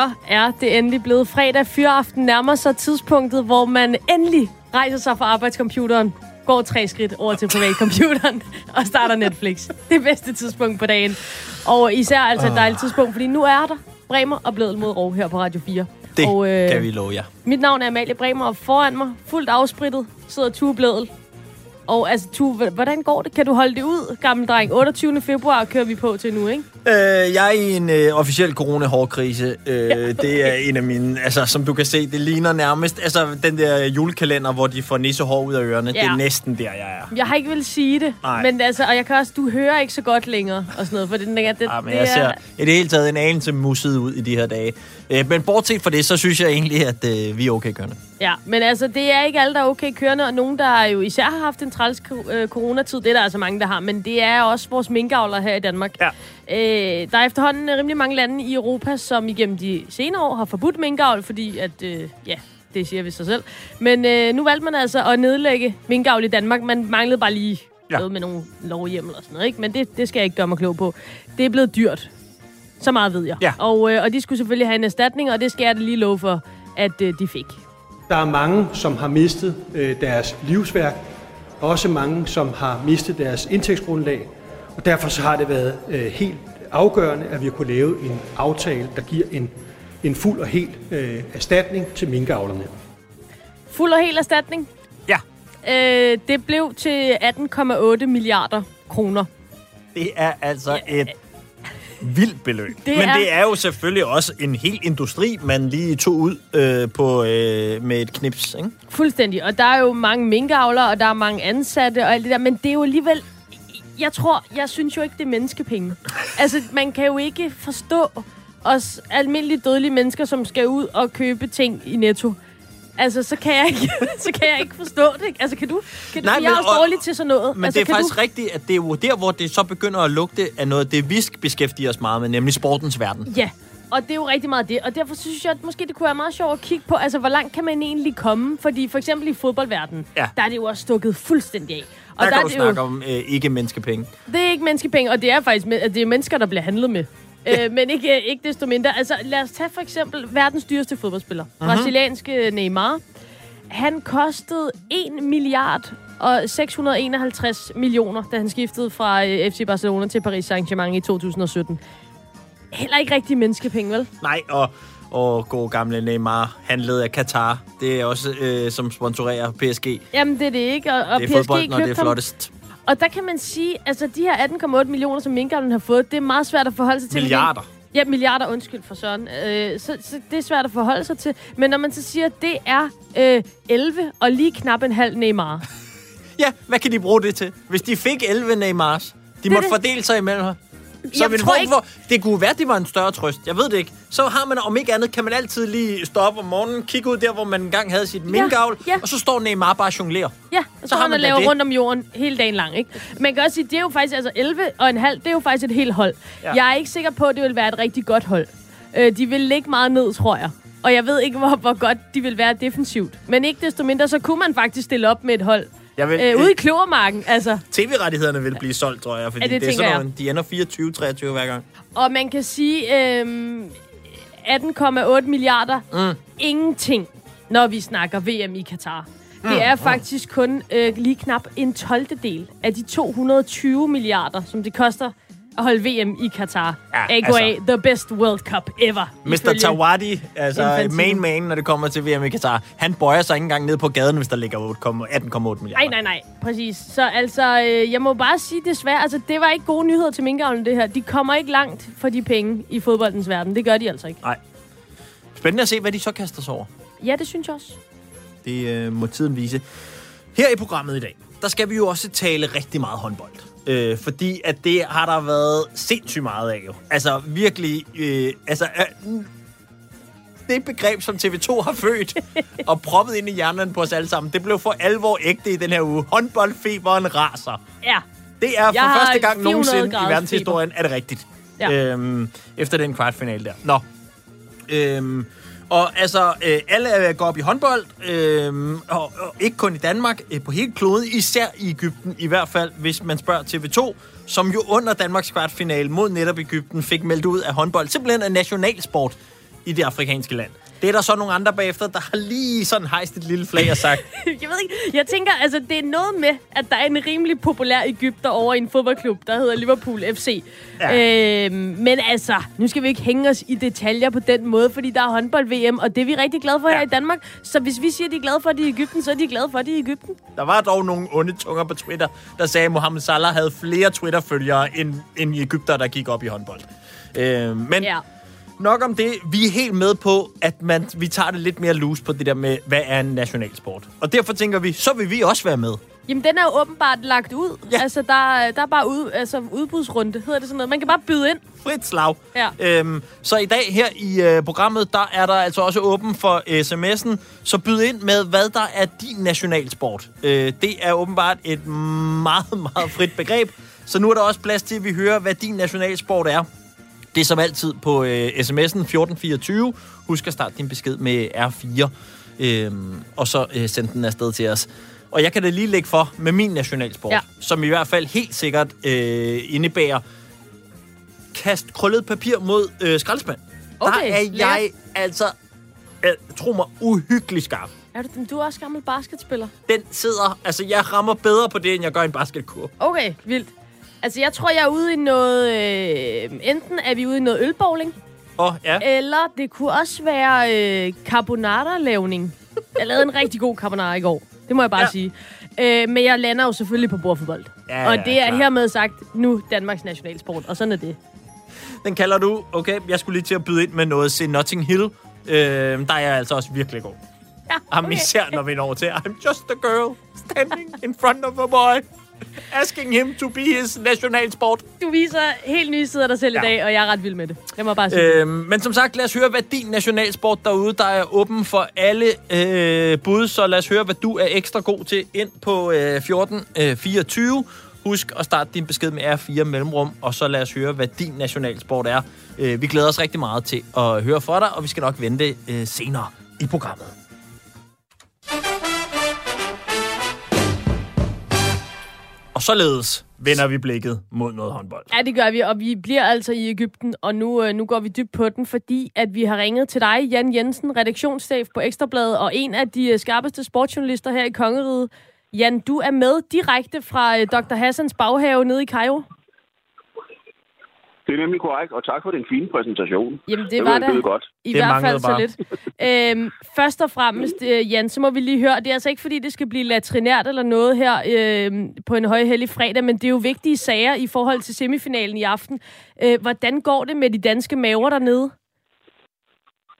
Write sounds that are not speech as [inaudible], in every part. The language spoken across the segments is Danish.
så er det endelig blevet fredag. Fyraften nærmer sig tidspunktet, hvor man endelig rejser sig fra arbejdscomputeren, går tre skridt over til privatcomputeren [laughs] og starter Netflix. Det bedste tidspunkt på dagen. Og især altså et dejligt tidspunkt, fordi nu er der Bremer og Bledel mod Rov her på Radio 4. Det og, øh, kan vi love jer. Mit navn er Amalie Bremer, og foran mig, fuldt afsprittet, sidder Tue Bledel. Og altså, Tue, hvordan går det? Kan du holde det ud, gammel dreng? 28. februar kører vi på til nu, ikke? Øh, jeg er i en øh, officiel corona-hårdkrise. Øh, ja. Det er en af mine... Altså, som du kan se, det ligner nærmest... Altså, den der julekalender, hvor de får nissehår ud af ørerne. Ja. Det er næsten der, jeg er. Jeg har ikke vil sige det. Nej. Men altså, og jeg kan også... Du hører ikke så godt længere og sådan noget. For det, det, ja, men det jeg er... ser i det hele taget en anelse musset ud i de her dage. Øh, men bortset fra det, så synes jeg egentlig, at øh, vi er okay kørende. Ja, men altså, det er ikke alle, der er okay kørende, og nogen, der jo især har haft en træls øh, coronatid, det er der altså mange, der har, men det er også vores minkavler her i Danmark. Ja. Øh, der er efterhånden rimelig mange lande i Europa, som igennem de senere år har forbudt minkavl, fordi at, øh, ja, det siger vi sig selv. Men øh, nu valgte man altså at nedlægge minkavl i Danmark. Man manglede bare lige ja. noget med nogle lovhjemmel og sådan noget, ikke? Men det, det skal jeg ikke gøre mig klog på. Det er blevet dyrt. Så meget ved jeg. Ja. Og, øh, og de skulle selvfølgelig have en erstatning, og det skal jeg da lige love for, at øh, de fik. Der er mange, som har mistet øh, deres livsværk. Også mange, som har mistet deres indtægtsgrundlag. Og derfor så har det været øh, helt afgørende, at vi har kunne lave en aftale, der giver en, en fuld og helt øh, erstatning til minkavlerne. Fuld og helt erstatning? Ja. Øh, det blev til 18,8 milliarder kroner. Det er altså ja, et vildt beløb. Det Men er... det er jo selvfølgelig også en hel industri, man lige tog ud øh, på øh, med et knips, ikke? Fuldstændig. Og der er jo mange minkavlere, og der er mange ansatte og alt det der, men det er jo alligevel... Jeg tror, jeg synes jo ikke, det er menneskepenge. altså, man kan jo ikke forstå os almindelige dødelige mennesker, som skal ud og købe ting i Netto altså, så kan jeg ikke, [laughs] så kan jeg ikke forstå det. Altså, kan du? Kan Nej, du? Jeg er også dårlig til sådan noget. Men altså, det er faktisk du? rigtigt, at det er jo der, hvor det så begynder at lugte af noget, det vi beskæftiger os meget med, nemlig sportens verden. Ja, og det er jo rigtig meget det. Og derfor synes jeg, at måske det kunne være meget sjovt at kigge på, altså, hvor langt kan man egentlig komme? Fordi for eksempel i fodboldverdenen, ja. der er det jo også stukket fuldstændig af. Og der, der kan du snakke jo, om øh, ikke menneskepenge. Det er ikke menneskepenge, og det er faktisk det er mennesker, der bliver handlet med. Øh, men ikke, ikke desto mindre. Altså, lad os tage for eksempel verdens dyreste fodboldspiller. Mm-hmm. Brasilianske Neymar. Han kostede 1 milliard og 651 millioner, da han skiftede fra øh, FC Barcelona til Paris Saint-Germain i 2017. Heller ikke rigtig menneskepenge, vel? Nej, og, og god gamle Neymar, handlede af Qatar. Det er også, øh, som sponsorerer PSG. Jamen, det er det ikke. Og, og det er PSG fodbold, når det er flottest. Ham. Og der kan man sige, altså de her 18,8 millioner, som minkavlen har fået, det er meget svært at forholde sig til. Milliarder. Ja, milliarder, undskyld for søren. Øh, så, så det er svært at forholde sig til. Men når man så siger, at det er øh, 11 og lige knap en halv Neymar. [laughs] ja, hvad kan de bruge det til? Hvis de fik 11 Neymars, de det måtte det. fordele sig imellem her. Så jeg tror ikke... Hvor, det kunne være, det var en større trøst. Jeg ved det ikke. Så har man, om ikke andet, kan man altid lige stå op om morgenen, kigge ud der, hvor man engang havde sit minkavl, ja, ja. og så står Neymar bare og jonglerer. Ja, og så har man lavet rundt om jorden hele dagen lang. Ikke? Man kan også sige, det er jo faktisk, altså 11 og en halv, det er jo faktisk et helt hold. Ja. Jeg er ikke sikker på, at det vil være et rigtig godt hold. Øh, de vil ligge meget ned, tror jeg. Og jeg ved ikke, hvor, hvor godt de vil være defensivt. Men ikke desto mindre, så kunne man faktisk stille op med et hold, jeg vil, øh, ude i klovermarken, altså. TV-rettighederne vil blive solgt, tror jeg, fordi ja, det, det er sådan nogle, de ender 24-23 hver gang. Og man kan sige, øh, 18,8 milliarder, mm. ingenting, når vi snakker VM i Katar. Mm. Det er faktisk kun øh, lige knap en 12. del af de 220 milliarder, som det koster at holde VM i Katar. Ja, AKA altså, the best World Cup ever. Mr. Tawadi, altså Infantino. main man, når det kommer til VM i Katar, han bøjer sig ikke engang ned på gaden, hvis der ligger 18,8 milliarder. Nej, nej, nej. Præcis. Så altså, øh, jeg må bare sige desværre, altså det var ikke gode nyheder til minkavlen, det her. De kommer ikke langt for de penge i fodboldens verden. Det gør de altså ikke. Nej. Spændende at se, hvad de så kaster sig over. Ja, det synes jeg også. Det øh, må tiden vise. Her i programmet i dag, der skal vi jo også tale rigtig meget håndbold. Øh, fordi at det har der været sindssygt meget af jo. Altså virkelig, øh, altså... Øh, det begreb, som TV2 har født [laughs] og proppet ind i hjernen på os alle sammen, det blev for alvor ægte i den her uge. Håndboldfeberen raser. Ja. Det er for første gang nogensinde i verdenshistorien, er det rigtigt. Ja. Øhm, efter den kvartfinale der. Nå. Øhm, og altså, øh, alle går op i håndbold, øh, og, og ikke kun i Danmark, øh, på hele kloden, især i Ægypten, i hvert fald, hvis man spørger TV2, som jo under Danmarks kvartfinale mod netop Ægypten fik meldt ud af håndbold, simpelthen af nationalsport i det afrikanske land. Det er der så nogle andre bagefter, der har lige sådan hejst et lille flag og sagt, [laughs] jeg ved ikke, jeg tænker, altså det er noget med, at der er en rimelig populær Ægypter over i en fodboldklub, der hedder Liverpool FC. Ja. Øhm, men altså, nu skal vi ikke hænge os i detaljer på den måde, fordi der er håndbold-VM, og det er vi rigtig glade for ja. her i Danmark. Så hvis vi siger, at de er glade for, at de er i Ægypten, så er de glade for, at de er i Ægypten. Der var dog nogle onde tunger på Twitter, der sagde, at Mohamed Salah havde flere Twitter-følgere end, end Ægypter, der gik op i håndbold. Øh, men ja. Nok om det. Vi er helt med på, at man, vi tager det lidt mere loose på det der med, hvad er en nationalsport. Og derfor tænker vi, så vil vi også være med. Jamen, den er jo åbenbart lagt ud. Ja. Altså, der, der er bare ud, altså, udbudsrunde, hedder det sådan noget. Man kan bare byde ind. Frit slag. Ja. Øhm, så i dag her i øh, programmet, der er der altså også åben for sms'en. Så byd ind med, hvad der er din nationalsport. Øh, det er åbenbart et meget, meget frit begreb. Så nu er der også plads til, at vi hører, hvad din nationalsport er. Det er som altid på øh, sms'en 1424. Husk at starte din besked med R4. Øhm, og så øh, send den afsted til os. Og jeg kan da lige lægge for med min nationalsport, ja. som i hvert fald helt sikkert øh, indebærer kast krøllet papir mod øh, skraldespand. Okay, Der er jeg lært. altså, øh, tro mig, uhyggelig skarp. Er du, du er også gammel basketspiller? Den sidder, altså jeg rammer bedre på det, end jeg gør i en basketkur. Okay, vildt. Altså, jeg tror, jeg er ude i noget... Øh, enten er vi ude i noget ølbowling, oh, ja. eller det kunne også være øh, carbonara-lavning. Jeg lavede en rigtig god carbonara i går. Det må jeg bare ja. sige. Øh, men jeg lander jo selvfølgelig på bordfodbold. Ja, og det er klar. hermed sagt nu Danmarks nationalsport, og sådan er det. Den kalder du, okay, jeg skulle lige til at byde ind med noget til Notting Hill. Øh, der er jeg altså også virkelig god. Ja, okay. især når vi når til, I'm just a girl standing in front of a boy. Asking him to be his nationalsport. Du viser helt nye sider af dig selv ja. i dag, og jeg er ret vild med det. Jeg må bare sige øhm, Men som sagt, lad os høre, hvad din nationalsport derude, der er åben for alle øh, bud. Så lad os høre, hvad du er ekstra god til ind på øh, 1424. Øh, Husk at starte din besked med R4 mellemrum, og så lad os høre, hvad din nationalsport er. Øh, vi glæder os rigtig meget til at høre fra dig, og vi skal nok vente øh, senere i programmet. Og således vender vi blikket mod noget håndbold. Ja, det gør vi, og vi bliver altså i Ægypten, og nu, øh, nu går vi dybt på den, fordi at vi har ringet til dig, Jan Jensen, redaktionschef på Ekstrabladet, og en af de øh, skarpeste sportsjournalister her i Kongeriget. Jan, du er med direkte fra øh, Dr. Hassans baghave nede i Cairo. Det er nemlig korrekt, og tak for den fine præsentation. Jamen, det, det var da godt. i det hvert fald så lidt. øhm, først og fremmest, øh, Jan, så må vi lige høre, det er altså ikke fordi, det skal blive latrinært eller noget her øh, på en højhellig fredag, men det er jo vigtige sager i forhold til semifinalen i aften. Øh, hvordan går det med de danske maver dernede?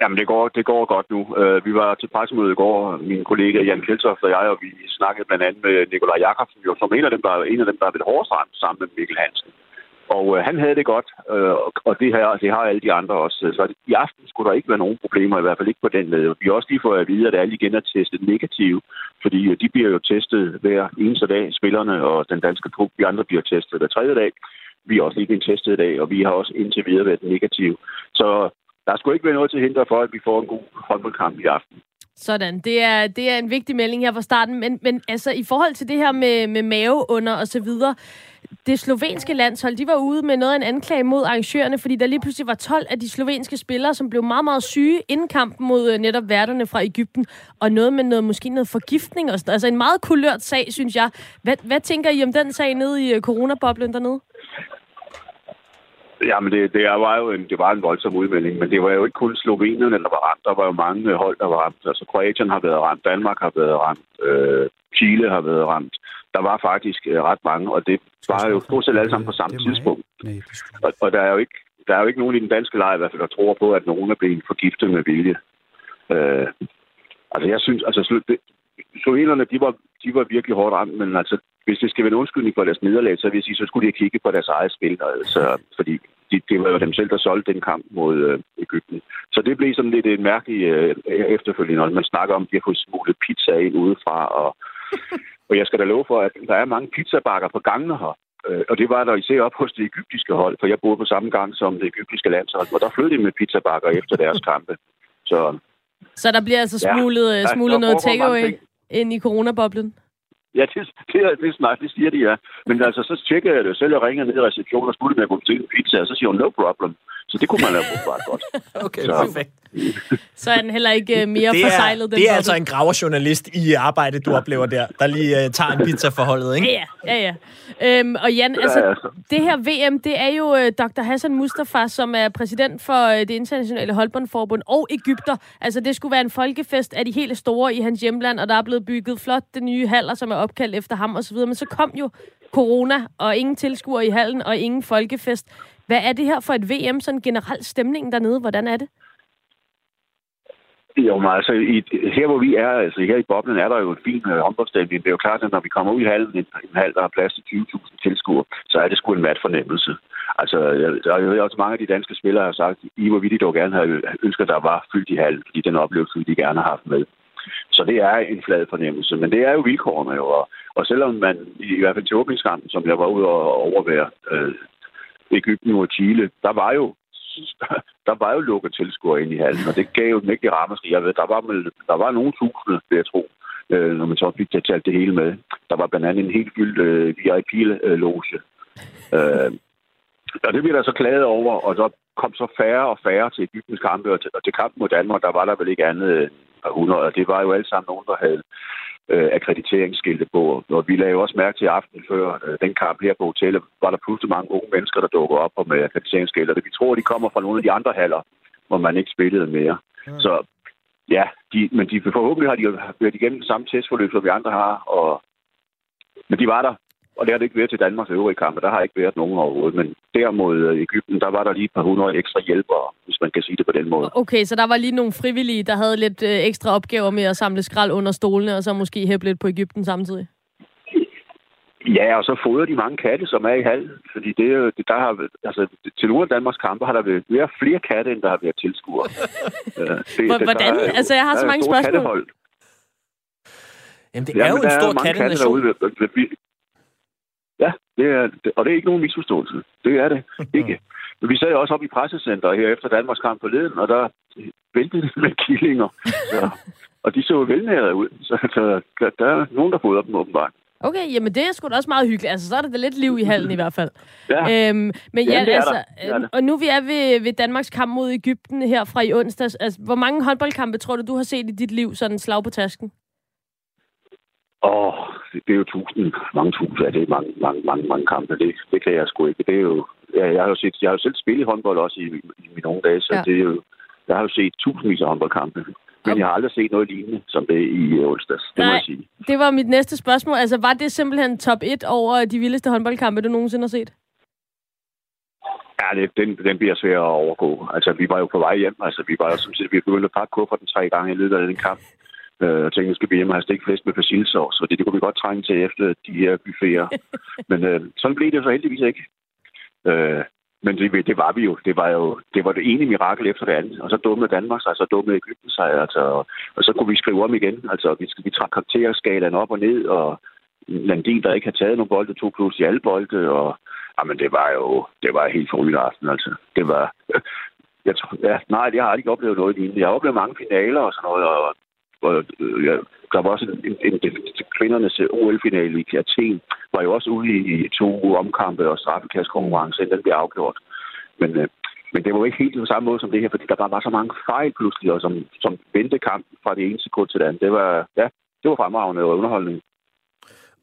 Jamen, det går, det går godt nu. Uh, vi var til pressemøde i går, min kollega Jan Kjeldtoft og jeg, og vi snakkede blandt andet med Nikolaj Jakobsen, jo, som en af dem, der, en af dem, der er ved hårdest ramt sammen med Mikkel Hansen. Og øh, han havde det godt, øh, og det her, det har alle de andre også. Så i aften skulle der ikke være nogen problemer, i hvert fald ikke på den led. Vi har også lige fået at vide, at alle igen er testet negative, fordi øh, de bliver jo testet hver eneste dag, spillerne og den danske trup. Vi andre bliver testet hver tredje dag. Vi er også lige blevet testet i dag, og vi har også indtil videre været negative. Så der skulle ikke være noget til hinder for, at vi får en god håndboldkamp i aften. Sådan, det er, det er en vigtig melding her fra starten, men, men altså i forhold til det her med, med maveunder og så videre, det slovenske landshold, de var ude med noget af en anklage mod arrangørerne, fordi der lige pludselig var 12 af de slovenske spillere, som blev meget, meget syge inden kampen mod øh, netop værterne fra Ægypten, og noget med noget, måske noget forgiftning og sådan Altså en meget kulørt sag, synes jeg. Hvad, hvad tænker I om den sag nede i øh, coronaboblen dernede? Jamen, det, det, var jo en, det var en voldsom udmelding, men det var jo ikke kun Slovenien, der var ramt. Der var jo mange øh, hold, der var ramt. Altså, Kroatien har været ramt, Danmark har været ramt, øh, Chile har været ramt. Der var faktisk øh, ret mange, og det var jo stort set alle sammen på samme tidspunkt. Og, og der er jo ikke der er jo ikke nogen i den danske lejr i hvert fald, der tror på, at nogen er blevet forgiftet med vilje. Øh, altså, jeg synes, altså, slovenerne, de var, de var virkelig hårdt ramt, men altså, hvis det skal være en undskyldning for deres nederlag, så vil jeg sige, så skulle de kigge på deres eget spil. Altså, fordi de, det var jo dem selv, der solgte den kamp mod øh, Ægypten. Så det blev sådan lidt en mærkelig øh, efterfølgende, når man snakker om, at de har fået smuglet pizza ind udefra. Og, [laughs] og jeg skal da love for, at der er mange pizzabakker på gangene her. Øh, og det var der især op hos det egyptiske hold, for jeg boede på samme gang som det egyptiske landshold, og der flyttede de med pizzabakker efter deres kampe. Så, så der bliver altså smuglet, ja, smuglet noget takeaway ind i coronaboblen? Ja, det, det, er, det, er det siger de, ja. Men altså, så tjekker jeg det selv og ringer ned i receptionen og spurgte, med at gå til en pizza, og så siger hun, no problem. Så det kunne man have brugt bare godt. [laughs] Okay, Så- perfekt. Så er den heller ikke øh, mere Det er, forsejlet, den det er altså en graverjournalist i arbejdet, du oplever der, der lige uh, tager en pizza for holdet, ikke? Ja, ja, ja. ja. Øhm, og Jan, Ja, altså, altså. det her VM, det er jo øh, Dr. Hassan Mustafa, som er præsident for øh, det internationale håndboldforbund, og Ægypter. Altså, det skulle være en folkefest af de helt store i hans hjemland, og der er blevet bygget flot det nye haller, som er opkaldt efter ham osv. Men så kom jo corona, og ingen tilskuere i hallen, og ingen folkefest. Hvad er det her for et VM, sådan generelt stemningen dernede? Hvordan er det? Jo, men altså, i, her hvor vi er, altså her i boblen, er der jo en fin øh, håndboldstemning. Det er jo klart, at når vi kommer ud i hallen, en, en hal, der har plads til 20.000 tilskuere, så er det sgu en mat fornemmelse. Altså, jeg- der er også mange af de danske spillere, har sagt, I hvor ville de dog gerne have ønsket, der var fyldt i hallen, fordi den oplevelse de gerne har haft med. Så det er en flad fornemmelse, men det er jo vilkårene jo. Og, og selvom man, i hvert fald til åbningskampen, som jeg var ude og overvære, øh, Ægypten og Chile, der var jo [laughs] der var jo lukket tilskuere ind i hallen, og det gav jo den ikke ramaskrig. Jeg ved, der var, der var nogle tusinde, vil jeg tro, øh, når man så fik det talt det hele med. Der var blandt andet en helt fyldt øh, VIP-loge. Øh, øh, og det blev der så klaget over, og så kom så færre og færre til Ægyptens kampe, og til, og til kampen mod Danmark, der var der vel ikke andet end par hundrede, og det var jo alle sammen nogen, der havde øh, akkrediteringsskilte på. Og vi lagde jo også mærke til aftenen før øh, den kamp her på hotellet, var der pludselig mange unge mennesker, der dukkede op og med akkrediteringsskilte. Og vi tror, de kommer fra nogle af de andre haller, hvor man ikke spillede mere. Mm. Så ja, de, men de, forhåbentlig har de jo været igennem samme testforløb, som vi andre har. Og, men de var der, og det har det ikke været til Danmarks øvrige kampe. Der har ikke været nogen overhovedet. Men der mod øh, Ægypten, der var der lige et par hundrede ekstra hjælpere, hvis man kan sige det på den måde. Okay, så der var lige nogle frivillige, der havde lidt øh, ekstra opgaver med at samle skrald under stolene, og så måske hæppe lidt på Ægypten samtidig. Ja, og så fodrer de mange katte, som er i hallen. Fordi det, jo- det der har, altså, til nogle af Danmarks kampe har der været mere flere katte, end der har været tilskuere. [laughs] Øh, det, Hvor- det- hvordan? der er jo- Altså, jeg har så jo mange spørgsmål. kattehold. Jamen, det Ja, er jo men en der stor mange katte kattenation. derude. ved- ved- ved- Ja, det er, det- og det er ikke nogen misforståelse. Det er det ikke. Men vi sad jo også oppe i pressecenteret her efter Danmarks kamp forleden, og der væltede det med killinger. Så, og de så jo velnærede ud. Så, så der, der er nogen, der fodrer dem åbenbart. Okay, jamen det er sgu da også meget hyggeligt. Altså, så er der da lidt liv i hallen i hvert fald. Ja. Øhm, men Ja, ja, det altså. Det øhm, der. og nu vi er ved, ved Danmarks kamp mod Ægypten her fra i onsdags. Altså, hvor mange håndboldkampe tror du, du har set i dit liv, sådan slag på tasken? Åh, det, det er jo tusind, mange tusind, ja, det er mange, mange, mange, mange kampe. Det, det kan jeg sgu ikke. Det er jo, ja, jeg har jo set, jeg har jo selv spillet håndbold også i, i mine unge dage, så Ja. det er jo, jeg har jo set tusindvis af håndboldkampe. Men jeg har aldrig set noget lignende som det i øh, onsdags. Det må Nej. jeg sige. Det var mit næste spørgsmål. Altså, var det simpelthen top 1 over de vildeste håndboldkampe, du nogensinde har set? Ja, det, den, den bliver svær at overgå. Altså, vi var jo på vej hjem. Altså, vi var jo som sagt, vi begyndte at pakke kufferten tre gange i løbet af den kamp. Øh, og tænkte, nu skal vi hjem og have stegt flæsk med persillesauce, så det, det kunne vi godt trænge til efter de her buffeter. [laughs] Men øh, sådan blev det så heldigvis ikke. Øh, men det, det, var vi jo. Det var jo det var det ene mirakel efter det andet. Og så dummede Danmark sig, så dummede Ægypten sig. Altså, og så kunne vi skrive om igen. Altså, vi, vi trak karakterskalaen op og ned, og Landin, der ikke havde taget nogen bolde, tog pludselig alle bolde, og jamen, det var jo det var helt forrygende aften, altså. Det var... [laughs] Jeg tror, ja, nej, jeg har ikke oplevet noget lignende. Jeg har oplevet mange finaler og sådan noget, og, og øh, ja, der var også en, en, en, en kvindernes øh, OL-finale i Athen, var jo også ude i to omkampe og straffekastkonkurrence, inden den blev afgjort. Men, øh, men det var jo ikke helt på samme måde som det her, fordi der bare var så mange fejl pludselig, og som, som vendte kampen fra det ene sekund til det andet. Det var, ja, det var fremragende og underholdning.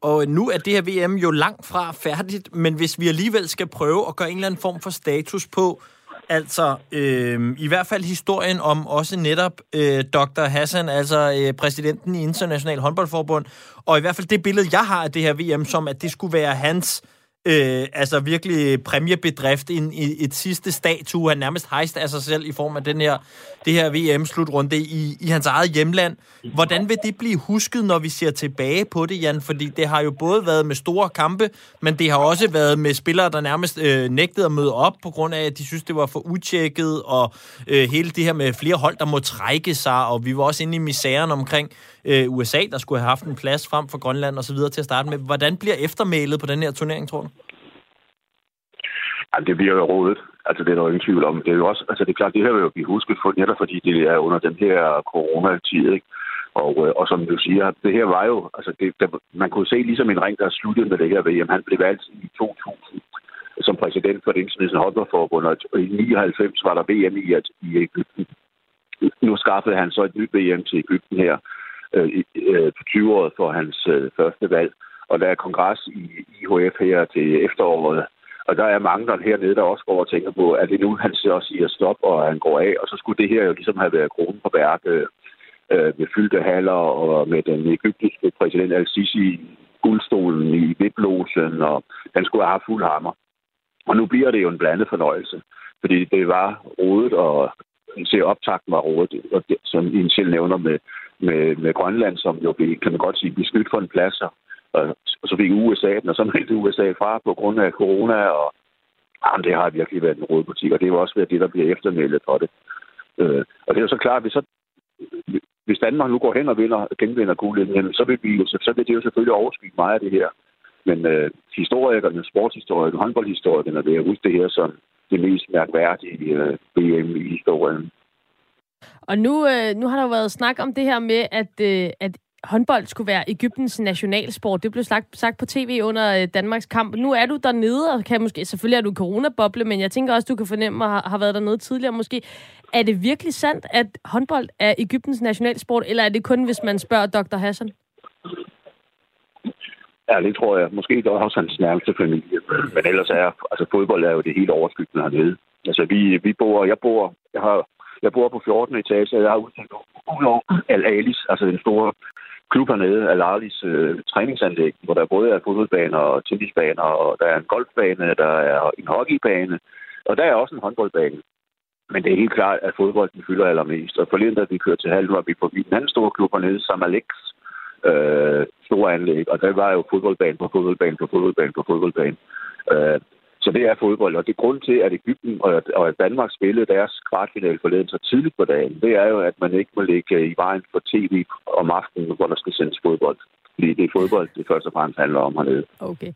Og øh, nu er det her VM jo langt fra færdigt, men hvis vi alligevel skal prøve at gøre en eller anden form for status på, altså øh, i hvert fald historien om også netop øh, Dr. Hassan, altså øh, præsidenten i International Håndboldforbund, og i hvert fald det billede, jeg har af det her VM, som at det skulle være hans øh, Øh, altså virkelig præmiebedrift, en, i et sidste statue, han nærmest hejste af sig selv i form af den her, det her VM-slutrunde i, i hans eget hjemland. Hvordan vil det blive husket, når vi ser tilbage på det, Jan? Fordi det har jo både været med store kampe, men det har også været med spillere, der nærmest øh, nægtede at møde op, på grund af, at de synes, det var for utjekket, og øh, hele det her med flere hold, der må trække sig, og vi var også inde i misæren omkring øh, USA, der skulle have haft en plads frem for Grønland og så videre til at starte med. Hvordan bliver eftermælet på den her turnering, tror du? Jamen, det bliver jo rådet. Altså, det er der jo ingen tvivl om. Det er jo også, altså, det er klart, det her vil jo blive husket for netop, fordi det er under den her coronatid, ikke? Og, øh, og som du siger, det her var jo, altså det, der, man kunne se ligesom en ring, der sluttede med det her VM. Han blev valgt i 2000 som præsident for det internationale håndboldforbund, og i 99 var der VM i, at, i Ægypten. Nu skaffede han så et nyt VM til Ægypten her øh, øh, på 20 år for hans øh, første valg. Og der er kongres i IHF her til efteråret, og der er mange der hernede, der også går og tænker på, at det nu, han også siger stop, og han går af. Og så skulle det her jo ligesom have været kronen på værket øh, øh, med fyldte haller og med den egyptiske præsident Al-Sisi i guldstolen i Viplosen, og han skulle have fuld hammer. Og nu bliver det jo en blandet fornøjelse, fordi det var rodet, og se optakten var rodet, og det, som I selv nævner med, med, med Grønland, som jo blev, kan man godt sige, beskyttet for en plads, og, og så fik USA den, og så meldte USA fra på grund af corona, og jamen, det har virkelig været en rådbutik, og det er også været det, der bliver eftermeldet for det. Øh, og det er jo så klart, at vi så hvis Danmark nu går hen og vinder, genvinder guldet, så vil, vi, så, så vil det jo selvfølgelig overskygge meget af det her. Men øh, historikerne, sportshistorikerne, håndboldhistorikerne vil huske det her som det mest mærkværdige øh, BM i historien. Og nu, øh, nu har der jo været snak om det her med, at, øh, at håndbold skulle være Ægyptens nationalsport. Det blev sagt, sagt på tv under øh, Danmarks kamp. Nu er du dernede, og kan måske, selvfølgelig er du coronaboble, men jeg tænker også, du kan fornemme, at har, har været dernede tidligere måske. Er det virkelig sandt, at håndbold er Ægyptens nationalsport, eller er det kun, hvis man spørger Dr. Hassan? Ja, det tror jeg. Måske er også hans nærmeste familie. Men ellers er altså, fodbold er jo det helt overskyggende hernede. Altså, vi, vi bor, jeg bor, jeg har, jeg bor på 14. etage, og jeg har udsigt over Al-Alis, altså den store klub hernede, Al-Alis øh, træningsanlæg, hvor der både er fodboldbaner og tennisbaner, og der er en golfbane, der er en hockeybane, og der er også en håndboldbane. Men det er helt klart, at fodbolden fylder allermest. Og forleden, da vi kørte til halv, var vi på en anden store klub hernede, Samalek, øh, store anlæg, og der var jo fodboldbane på fodboldbane på fodboldbane på fodboldbane. Øh, så det er fodbold, og det er grund til, at Ægypten og, at Danmark spillede deres kvartfinale forleden så tidligt på dagen, det er jo, at man ikke må ligge i vejen for tv om aftenen, hvor der skal sendes fodbold. Fordi det er fodbold, det først og fremmest handler om hernede. Okay.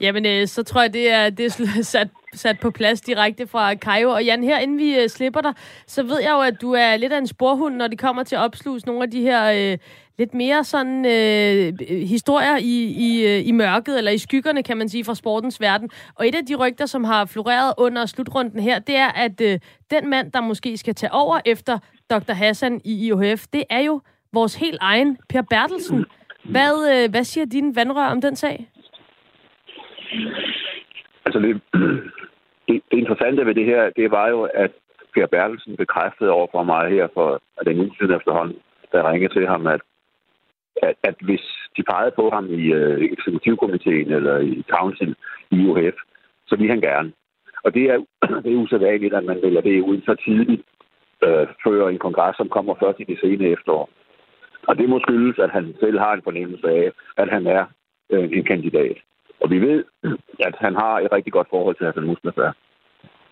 Jamen, øh, så tror jeg, det er, det er [laughs] sat, sat på plads direkte fra Kajo. Og Jan, her inden vi øh, slipper dig, så ved jeg jo, at du er lidt af en sporhund, når det kommer til at opsluse nogle af de her øh, lidt mere sådan øh, historier i, i, øh, i mørket, eller i skyggerne, kan man sige, fra sportens verden. Og et af de rygter, som har floreret under slutrunden her, det er, at øh, den mand, der måske skal tage over efter Dr. Hassan i IOF, det er jo vores helt egen Per Bertelsen. Hvad, øh, hvad siger dine vandrør om den sag? Altså, det, [clears throat] det, det interessante ved det her, det var jo, at Per Bertelsen bekræftede over for mig her for at den ene siden efterhånden, da jeg ringede til ham, at, at, at hvis de pegede på ham i øh, eksekutivkomiteen eller i council i UHF, så ville han gerne. Og det er, [clears throat] det er usædvanligt, at man vælger det ud så tidligt øh, før en kongres, som kommer først i det sene efterår. Og det må skyldes, at han selv har en fornemmelse af, at han er øh, en kandidat. Og vi ved, [clears throat] at han har et rigtig godt forhold til Hassan Mustafa.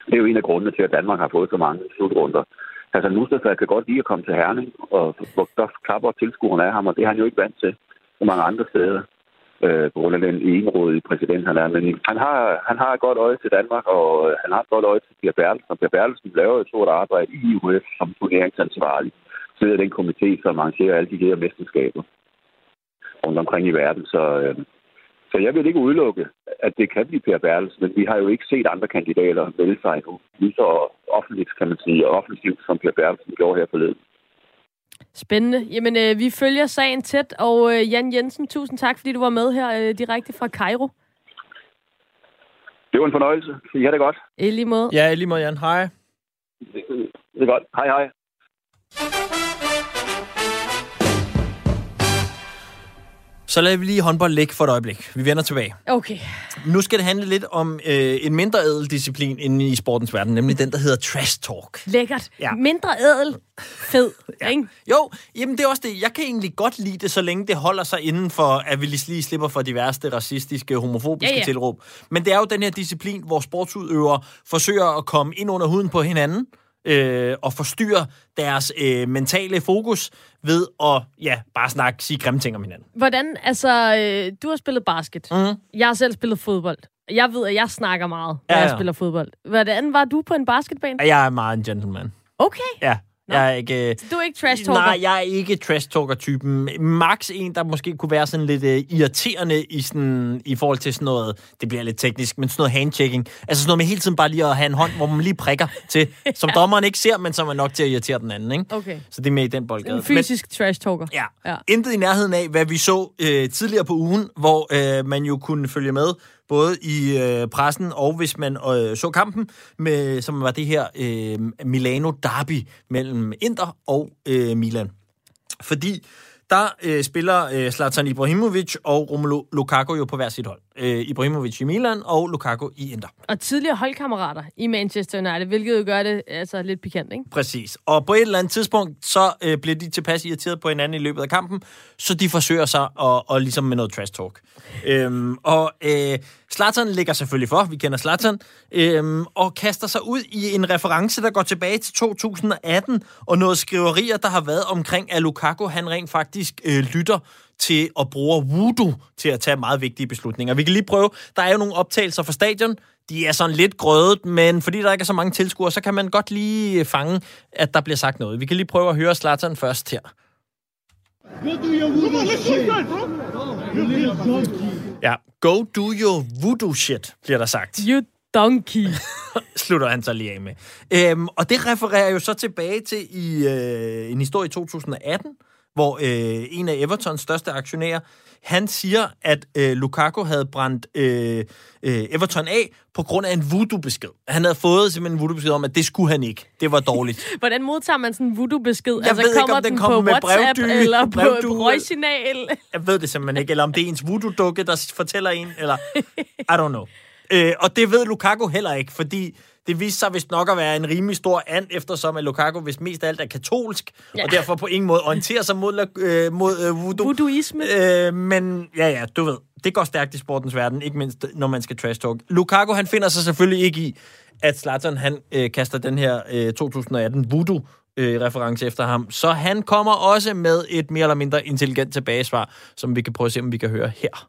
Det er jo en af grundene til, at Danmark har fået så mange slutrunder. Altså, Hassan Mustafa kan godt lide at komme til Herning, og hvor der klapper tilskuerne af ham, og det er han jo ikke vant til så mange andre steder øh, på grund af den enrådige præsident, han er. Men han har, han har et godt øje til Danmark, og øh, han har et godt øje til Pia Bertelsen. Og Per Bertelsen laver et stort arbejde i IUF som turneringsansvarlig. Sidder den komité, som arrangerer alle de her mesterskaber rundt omkring i verden. Så øh, så jeg vil ikke udelukke, at det kan blive Per Bertelsen, men vi har jo ikke set andre kandidater vælge sig endnu. Lige så offentligt, kan man sige, og offensivt, som Per Bertelsen gjorde her forleden. Spændende. Jamen, øh, vi følger sagen tæt, og øh, Jan Jensen, tusind tak, fordi du var med her øh, direkte fra Cairo. Det var en fornøjelse. I har det godt. I lige måde. Ja, i lige måde, Jan. Hej. Det, det er godt. Hej, hej. Så lader vi lige håndbold ligge for et øjeblik. Vi vender tilbage. Okay. Nu skal det handle lidt om øh, en mindre ædel disciplin inde i sportens verden, nemlig den, der hedder trash talk. Lækkert. Ja. Mindre ædel. Fed. [laughs] ja. ikke? Jo, jamen det er også det. Jeg kan egentlig godt lide det, så længe det holder sig inden for, at vi lige slipper for de værste racistiske, homofobiske ja, ja. tilråb. Men det er jo den her disciplin, hvor sportsudøvere forsøger at komme ind under huden på hinanden, øh, og forstyrre deres øh, mentale fokus ved at ja, bare snakke, sige grimme ting om hinanden. Hvordan, altså, øh, du har spillet basket. Mm. Jeg har selv spillet fodbold. Jeg ved, at jeg snakker meget, når ja, ja. jeg spiller fodbold. Hvordan var du på en basketbane? Jeg er meget en gentleman. Okay. Ja. Jeg er ikke... Du er ikke trash talker? Nej, jeg er ikke trash talker typen Max en, der måske kunne være sådan lidt uh, irriterende i, sådan, i forhold til sådan noget, det bliver lidt teknisk, men sådan noget handshaking. Altså sådan noget med hele tiden bare lige at have en hånd, hvor man lige prikker til, [laughs] som ja. dommeren ikke ser, men som er nok til at irritere den anden. Ikke? Okay. Så det er med i den boldgade. En fysisk men, trash talker. Ja. ja. Intet i nærheden af, hvad vi så uh, tidligere på ugen, hvor uh, man jo kunne følge med både i øh, pressen og hvis man øh, så kampen, med, som var det her øh, Milano Derby mellem Inter og øh, Milan. Fordi der øh, spiller øh, Zlatan Ibrahimovic og Romelu Lukaku jo på hver sit hold. Øh, Ibrahimovic i Milan og Lukaku i Inter. Og tidligere holdkammerater i Manchester United, hvilket jo gør det altså, lidt pikant, ikke? Præcis. Og på et eller andet tidspunkt, så øh, bliver de tilpas irriteret på hinanden i løbet af kampen, så de forsøger sig at, og ligesom med noget trash talk. øhm, og øh, Zlatan ligger selvfølgelig for, vi kender Zlatan, øhm, og kaster sig ud i en reference, der går tilbage til 2018, og noget skriverier, der har været omkring, at Lukaku han rent faktisk øh, lytter til at bruge voodoo til at tage meget vigtige beslutninger. Vi kan lige prøve, der er jo nogle optagelser fra stadion, de er sådan lidt grødet, men fordi der ikke er så mange tilskuere, så kan man godt lige fange, at der bliver sagt noget. Vi kan lige prøve at høre Zlatan først her. Ja, go do your voodoo shit, bliver der sagt. You donkey. [laughs] Slutter han så lige af med. Øhm, og det refererer jo så tilbage til i øh, en historie i 2018, hvor øh, en af Evertons største aktionærer, han siger, at øh, Lukaku havde brændt øh, øh, Everton af på grund af en voodoo-besked. Han havde fået simpelthen en voodoo-besked om, at det skulle han ikke. Det var dårligt. [laughs] Hvordan modtager man sådan en voodoo-besked? Jeg altså, ved kommer ikke, om den, den kommer på med WhatsApp brevdy, eller brevdy, på røgsignal? Jeg ved det simpelthen ikke. Eller om det er ens voodoo-dukke, der fortæller en, eller [laughs] I don't know. Øh, og det ved Lukaku heller ikke, fordi det viste sig vist nok at være en rimelig stor and, eftersom at Lukaku vist mest af alt er katolsk, ja. og derfor på ingen måde orienterer sig mod, øh, mod øh, voodoo. Voodooisme. Øh, men ja, ja, du ved, det går stærkt i sportens verden, ikke mindst når man skal trash talk. Lukaku, han finder sig selvfølgelig ikke i, at Zlatan, han øh, kaster den her øh, 2018 voodoo øh, reference efter ham. Så han kommer også med et mere eller mindre intelligent tilbagesvar, som vi kan prøve at se, om vi kan høre her.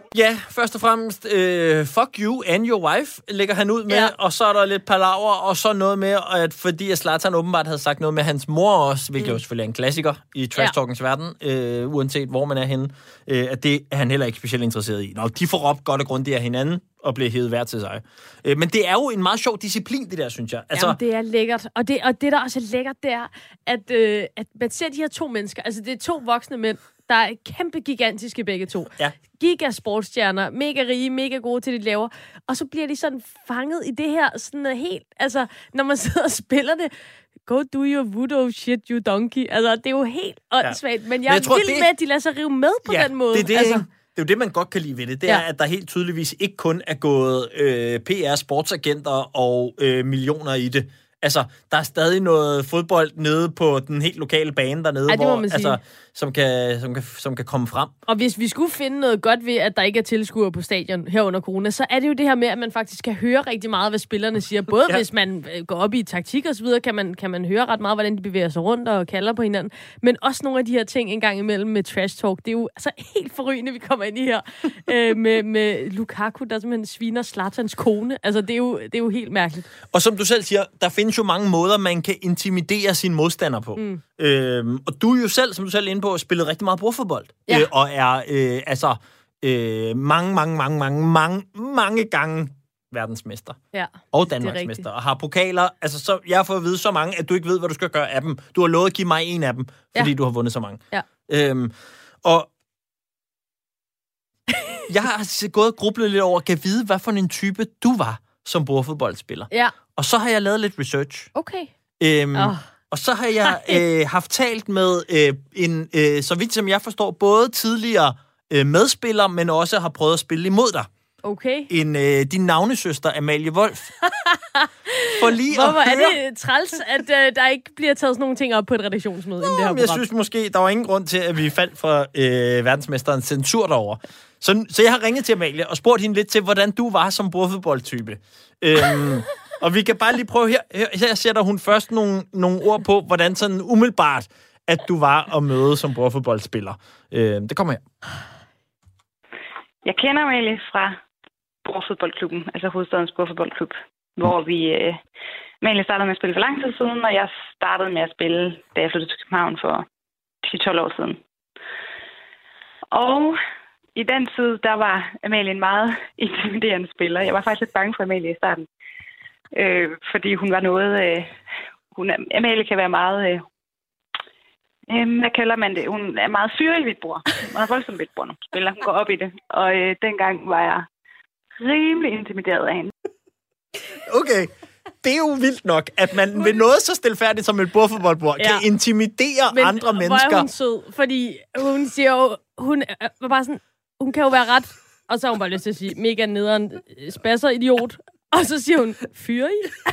Ja, først og fremmest, uh, fuck you and your wife, lægger han ud med, ja. og så er der lidt palaver, og så noget med, at fordi at Zlatan åbenbart havde sagt noget med hans mor også, hvilket mm. jo selvfølgelig er en klassiker i trash talkings ja. verden, uh, uanset hvor man er henne, uh, at det er han heller ikke specielt interesseret i. Nå, de får op godt og grundigt af hinanden, og bliver hævet hver til sig. Uh, men det er jo en meget sjov disciplin, det der, synes jeg. Altså, Jamen, det er lækkert. Og det, og det, der også er lækkert, det er, at, øh, at man ser de her to mennesker, altså det er to voksne mænd, der er kæmpe gigantiske begge to. Ja. Giga sportsstjerner, mega rige, mega gode til det, de laver. Og så bliver de sådan fanget i det her sådan helt, altså når man [laughs] sidder og spiller det, go do your voodoo shit, you donkey. Altså, det er jo helt åndssvagt, men jeg, men jeg er tror, vild det... med, at de lader sig rive med på ja, den måde. det er det, altså. det er jo det, man godt kan lide ved det. Det ja. er, at der helt tydeligvis ikke kun er gået øh, PR-sportsagenter og øh, millioner i det. Altså, der er stadig noget fodbold nede på den helt lokale bane dernede, Ej, hvor, altså, som, kan, som, kan, som kan komme frem. Og hvis vi skulle finde noget godt ved, at der ikke er tilskuere på stadion her under corona, så er det jo det her med, at man faktisk kan høre rigtig meget, hvad spillerne siger. Både [laughs] ja. hvis man øh, går op i taktik og så videre, kan man, kan man høre ret meget, hvordan de bevæger sig rundt og kalder på hinanden. Men også nogle af de her ting en gang imellem med trash talk. Det er jo altså [laughs] helt forrygende, vi kommer ind i her. [laughs] øh, med, med Lukaku, der simpelthen sviner Slatans kone. Altså, det er, jo, det er jo helt mærkeligt. Og som du selv siger, der findes jo mange måder, man kan intimidere sin modstander på. Mm. Øhm, og du er jo selv, som du selv er inde på, spillet rigtig meget bordfodbold. Ja. Øh, og er øh, altså øh, mange, mange, mange, mange, mange, mange gange verdensmester. Ja, og Danmarksmester. Og har pokaler. Altså, så, jeg har fået at vide så mange, at du ikke ved, hvad du skal gøre af dem. Du har lovet at give mig en af dem, fordi ja. du har vundet så mange. Ja. Øhm, og jeg har gået og grublet lidt over, kan vide, hvad for en type du var som bordfodboldspiller. Ja. Og så har jeg lavet lidt research. Okay. Øhm, oh. Og så har jeg [laughs] øh, haft talt med øh, en, øh, så vidt som jeg forstår, både tidligere øh, medspiller, men også har prøvet at spille imod dig. Okay. En, øh, din navnesøster, Amalie Wolf. [laughs] For lige Hvorfor at høre... er det træls, at øh, der ikke bliver taget sådan nogle ting op på et redaktionsmøde? Nå, det her program? jeg synes måske, der var ingen grund til, at vi faldt fra øh, verdensmesterens censur derover. Så, så jeg har ringet til Amalie og spurgt hende lidt til, hvordan du var som bordfodboldtype. Øhm, [laughs] Og vi kan bare lige prøve her. Her, her sætter hun først nogle, nogle ord på, hvordan sådan umiddelbart, at du var at møde som bordfodboldspiller. Øh, det kommer her. Jeg kender Amalie fra Bordfodboldklubben, altså Hovedstadens Bordfodboldklub, hvor vi... Øh, Amalie startede med at spille for lang tid siden, og jeg startede med at spille, da jeg flyttede til København for 10-12 år siden. Og i den tid, der var Amalie en meget [laughs] intimiderende spiller. Jeg var faktisk lidt bange for Amalie i starten. Øh, fordi hun var noget... Øh, hun, er- Amalie kan være meget... Øh, øh, hvad kalder man det? Hun er meget fyrig vidtbror. Meget voldsom vidtbror, når hun spiller. Hun går op i det. Og øh, dengang var jeg rimelig intimideret af hende. Okay. Det er jo vildt nok, at man ved noget så stilfærdigt som et bordfodboldbord ja. kan intimidere Men, andre Hvor mennesker. er hun sød, fordi hun siger jo, hun er var bare sådan, hun kan jo være ret, og så har hun bare lyst til at sige, mega nederen, øh, spasser idiot, og så siger hun, fyre i? [laughs]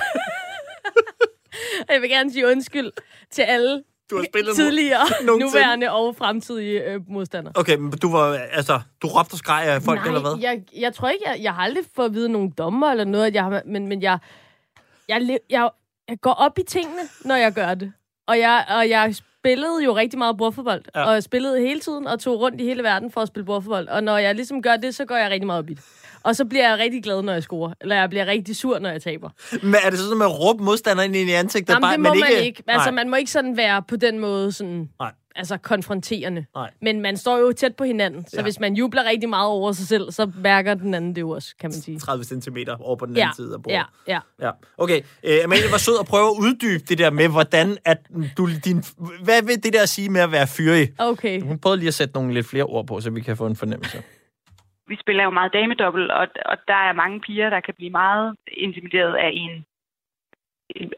Og jeg vil gerne sige undskyld til alle Du har spillet tidligere, [laughs] nuværende og fremtidige øh, modstandere. Okay, men du var, altså, du råbte og skreg af folk, Nej, eller hvad? Jeg, jeg tror ikke, jeg, jeg har aldrig fået at vide nogen dommer eller noget, at jeg har, men, men jeg, jeg, le- jeg, jeg går op i tingene, når jeg gør det. Og jeg, og jeg spillede jo rigtig meget bordfodbold, Ja. og jeg spillede hele tiden og tog rundt i hele verden for at spille bordfodbold. Og når jeg ligesom gør det, så går jeg rigtig meget op i det. Og så bliver jeg rigtig glad, når jeg scorer. Eller jeg bliver rigtig sur, når jeg taber. Men er det sådan, at man råber modstanderen ind i ansigtet? Jamen, det må man ikke. Altså, Nej. man må ikke sådan være på den måde sådan... Nej. Altså konfronterende. Nej. Men man står jo tæt på hinanden, så Ja. hvis man jubler rigtig meget over sig selv, så mærker den anden det jo også, kan man sige. 30 cm over på den Ja, anden side af bordet. ja, ja. Ja, okay. Øh, Amalie var sød at prøve at uddybe det der med, hvordan at du, din, hvad vil det der sige med at være fyrig? Okay. Hun prøvede lige at sætte nogle lidt flere ord på, så vi kan få en fornemmelse. vi spiller jo meget damedobbelt, og, og der er mange piger, der kan blive meget intimideret af en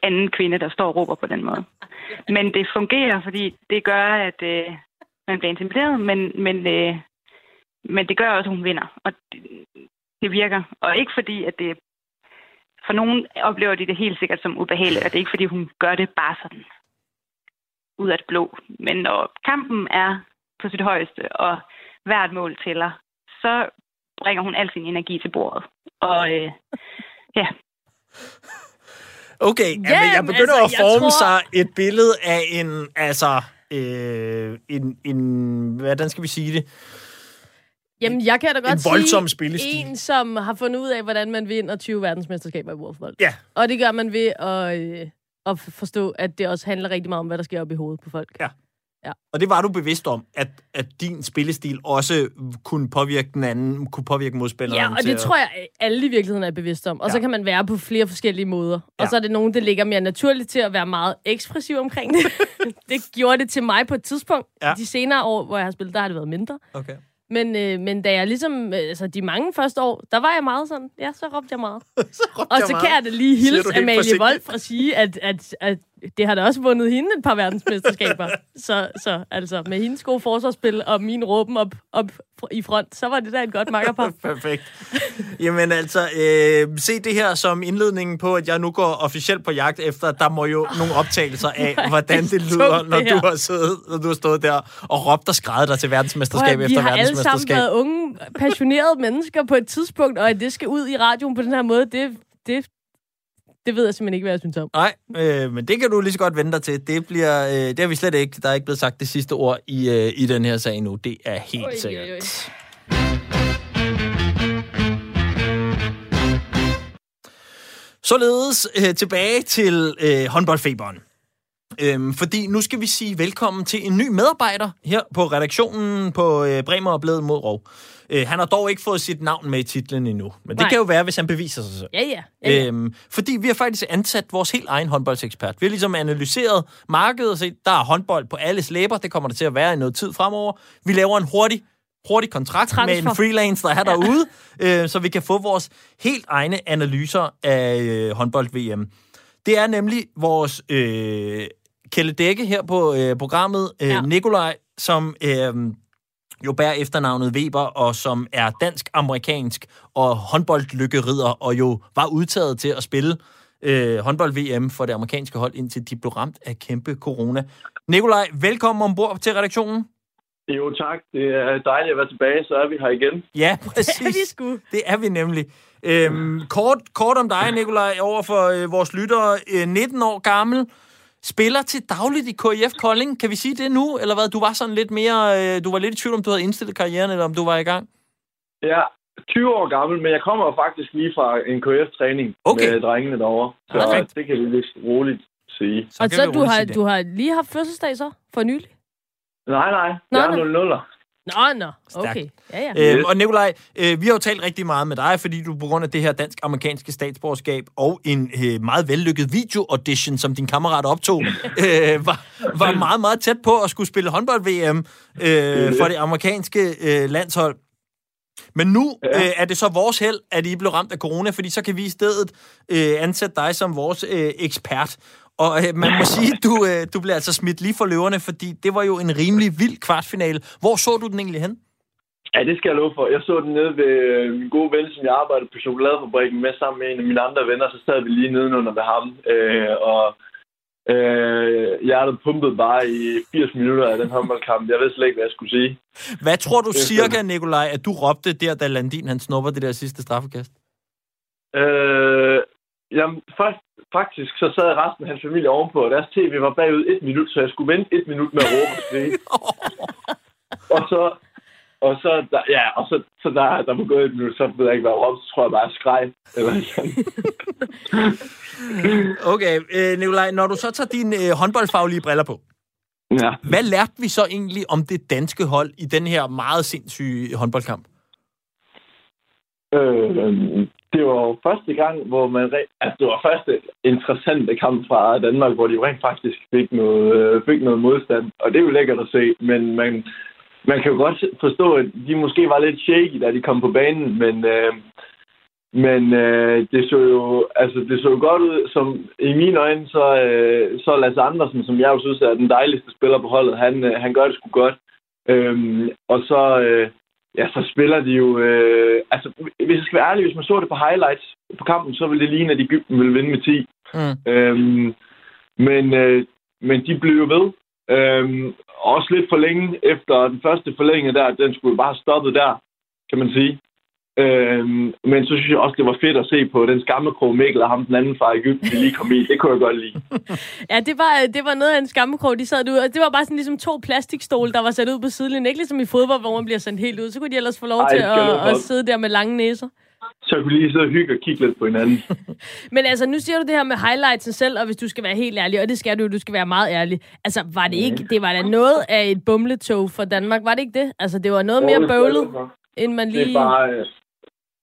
anden kvinde, der står og råber på den måde. [laughs] Men det fungerer, fordi det gør, at øh, man bliver intimideret, men, men, øh, men det gør også, at hun vinder. Og det, det virker. Og ikke fordi, at det... For nogen oplever de det helt sikkert som ubehageligt, og det er ikke fordi, hun gør det bare sådan ud af det blå. Men når kampen er på sit højeste, og hvert mål tæller, så bringer hun al sin energi til bordet. Og øh, ja, [laughs] Okay, ja, Ja, men jeg begynder altså, at forme tror- sig et billede af en, altså, øh, en, en, hvordan skal vi sige det? Jamen, jeg kan da godt En voldsom sige, spillestil. en, som har fundet ud af, hvordan man vinder 20 verdensmesterskaber i fodbold. Ja. Og det gør man ved at, øh, at forstå, at det også handler rigtig meget om, hvad der sker op i hovedet på folk. Ja. Og det var du bevidst om, at, at din spillestil også kunne påvirke den anden, kunne påvirke modspilleren Ja, og det at- tror jeg, alle i virkeligheden er bevidst om. Og Ja. så kan man være på flere forskellige måder. Ja. Og så er det nogen, der ligger mere naturligt til at være meget ekspressiv omkring det. [laughs] det gjorde det til mig på et tidspunkt. Ja. De senere år, hvor jeg har spillet, der har det været mindre. Okay. Men, øh, men da jeg ligesom, øh, altså de mange første år, der var jeg meget sådan, ja, så råbte jeg meget. [laughs] så råbte Og jeg så meget. kan jeg da lige hilse Amalie? Wolf og sige, at, at, at det har da også vundet hende et par verdensmesterskaber. [laughs] så, så altså, med hendes gode forsvarsspil og min råben op, op i front, så var det da et godt makkerpar. [laughs] Perfekt. Jamen altså, øh, se det her som indledningen på, at jeg nu går officielt på jagt efter, der må jo nogle optagelser af, [laughs] hvordan det lyder, det når du har siddet, når du har stået der og råbt og skrejet dig til verdensmesterskab Prøv at, vi efter har alle sammen verdensmesterskab. været unge, passionerede mennesker på et tidspunkt, og at det skal ud i radioen på den her måde, det, det, det ved jeg simpelthen ikke, hvad jeg synes om. Nej, øh, men det kan du lige så godt vente dig til. Det, bliver, øh, det har vi slet ikke. Der er ikke blevet sagt det sidste ord i, øh, i den her sag nu. Det er helt Oj, sikkert. oj, oj. Således øh, tilbage til øh, håndboldfeberen. Øhm, fordi nu skal vi sige velkommen til en ny medarbejder her på redaktionen på øh, Bremer og Blevet mod Rov. Øh, han har dog ikke fået sit navn med i titlen endnu, men det Nej. kan jo være, hvis han beviser sig selv. Ja, ja. ja, ja. Øhm, fordi vi har faktisk ansat vores helt egen håndboldsekspert. Vi har ligesom analyseret markedet og set, der er håndbold på alles læber. Det kommer der til at være i noget tid fremover. Vi laver en hurtig, hurtig kontrakt Transfer. med en freelance, der er derude, øh, så vi kan få vores helt egne analyser af øh, håndbold-VM. Det er nemlig vores øh, Kjelle Dække her på øh, programmet, øh, ja. Nikolaj, som øh, jo bærer efternavnet Weber, og som er dansk-amerikansk og håndboldlykkerider, og jo var udtaget til at spille øh, håndbold-VM for det amerikanske hold, indtil de blev ramt af kæmpe corona. Nikolaj, velkommen ombord til redaktionen. Jo, tak. Det er dejligt at være tilbage, så er vi her igen. Ja, [laughs] Det er vi præcis. sgu. Det er vi nemlig. Øhm, kort, kort om dig, Nikolaj, over for øh, vores lyttere. Øh, 19 år gammel, spiller til dagligt i KIF Kolding. Kan vi sige det nu, eller hvad? Du var sådan lidt mere... Øh, du var lidt i tvivl, om du havde indstillet karrieren, eller om du var i gang. Ja, 20 år gammel, men jeg kommer faktisk lige fra en KF-træning okay. med drengene derovre. Så Perfekt. det kan vi lidt roligt sige. Så og så du har, du har lige haft fødselsdag så, for nylig? Nej, nej. Nå, jeg er 00'er. Nå, nå, Stærkt. okay. Ja, ja. Øhm, og Nikolaj, øh, vi har jo talt rigtig meget med dig, fordi du på grund af det her dansk-amerikanske statsborgerskab og en øh, meget vellykket video-audition, som din kammerat optog, [laughs] øh, var, var meget, meget tæt på at skulle spille håndbold-VM øh, for det amerikanske øh, landshold. Men nu ja. øh, er det så vores held, at I blev ramt af corona, fordi så kan vi i stedet øh, ansætte dig som vores øh, ekspert. Og øh, man må sige, du, øh, du blev altså smidt lige for løverne, fordi det var jo en rimelig vild kvartfinale. Hvor så du den egentlig hen? Ja, det skal jeg love for. Jeg så den nede ved øh, min gode ven, som jeg arbejdede på chokoladefabrikken med sammen med en af mine andre venner. Så sad vi lige nedenunder ved ham. Øh, og øh, hjertet pumpede bare i 80 minutter af den håndboldkamp. Jeg ved slet ikke, hvad jeg skulle sige. Hvad tror du cirka, Nikolaj, at du råbte der, da Landin han snupper det der sidste straffekast? Øh, jamen, først, faktisk så sad resten af hans familie ovenpå, og deres tv var bagud et minut, så jeg skulle vente et minut med at råbe og skrige. [laughs] og så, og så, der, ja, og så, så der, der var gået et minut, så ved jeg ikke, hvad jeg råbte, så tror jeg bare, jeg skreg. Eller sådan. [laughs] Okay, øh, Nikolaj, når du så tager dine øh, håndboldfaglige briller på, ja. hvad lærte vi så egentlig om det danske hold i den her meget sindssyge håndboldkamp? Øh, øhm, det var jo første gang, hvor man... re- Altså, det var første interessante kamp fra Danmark, hvor de jo rent faktisk fik noget, øh, fik noget modstand. Og det er jo lækkert at se, men man, man kan jo godt forstå, at de måske var lidt shaky, da de kom på banen, men... Øh, men øh, det så jo altså det så jo godt ud som i mine øjne så øh, så Lasse Andersen som jeg jo synes er den dejligste spiller på holdet han øh, han gør det sgu godt øhm, og så øh, ja så spiller de jo øh, altså hvis jeg skal være ærlig hvis man så det på highlights på kampen så ville det ligne at Egypten ville vinde med 10 Mm. øhm, men øh, men de blev jo ved. Øhm, også lidt for længe efter den første forlængning der den skulle bare stoppe der kan man sige Øhm, men så synes jeg også, det var fedt at se på den skammekrog Mikkel og ham den anden fra Ægypten, lige kom i. Det kunne jeg godt lide. [laughs] Ja, det var, det var noget af en skammekrog, de sad derude. Og det var bare sådan ligesom to plastikstole, der var sat ud på sidelinjen. Ikke ligesom i fodbold, hvor man bliver sendt helt ud. Så kunne de ellers få lov Ej, til det at, at sidde der med lange næser. Så kunne lige sidde og hygge og kigge lidt på hinanden. [laughs] Men altså, nu siger du det her med highlights selv, og hvis du skal være helt ærlig, og det skal du, du skal være meget ærlig. Altså, var det ikke, det var da noget af et bumletog for Danmark, var det ikke det? Altså, det var noget mere bøvlet, end man Det, lige... er bare, øh,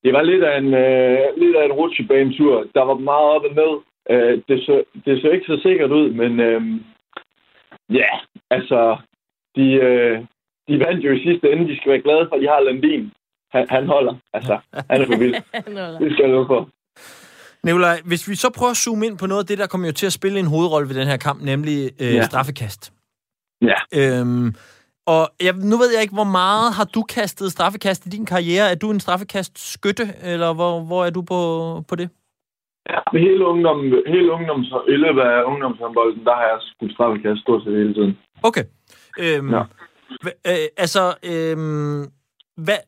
det var lidt af en, øh, lidt af en rutsjebanetur. Der var meget op og ned. Øh, det, så, det så ikke så sikkert ud, men øh, ja, altså, de, øh, de vandt jo i sidste ende. De skal være glade for, at de har Landin. Han, han holder. Altså, han er for vild. [laughs] Det skal jeg love for. Nikolaj, hvis vi så prøver at zoome ind på noget af det, der kommer jo til at spille en hovedrolle ved den her kamp, nemlig øh, ja. Ja. straffekast. Ja. Øhm, og jeg, nu ved jeg ikke, hvor meget har du kastet straffekast i din karriere? Er du en straffekast skytte, eller hvor, hvor er du på, på det? Ja, hele, ungdom, hele ungdoms, i løbet af ungdomshåndbolden, der har jeg skudt straffekast stort set hele tiden. Okay. Øhm, Ja. øh, altså, øhm, hvad,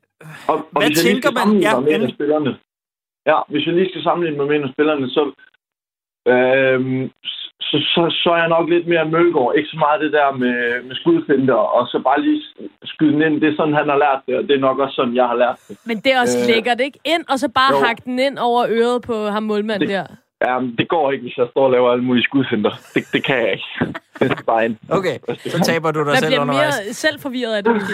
Og, og Hvad tænker man- ja, med en af endelig. spillerne. Ja, hvis jeg lige skal sammenligne med en af spillerne, så, øhm, så, så, så er jeg nok lidt mere Mølgaard. Ikke så meget det der med, med skudfinder, og så bare lige skyde den ind. Det er sådan, han har lært det, og det er nok også sådan, jeg har lært det. Men det er også Øh, lækkert, ikke? Ind, og så bare jo. hakke den ind over øret på ham målmand Det- der. Ja, men det går ikke, hvis jeg står og laver alle mulige skudfinder. Det, det kan jeg ikke. [laughs] Det er bare ind. okay, så taber du dig Man selv bliver undervejs. mere selv forvirret af det, måske.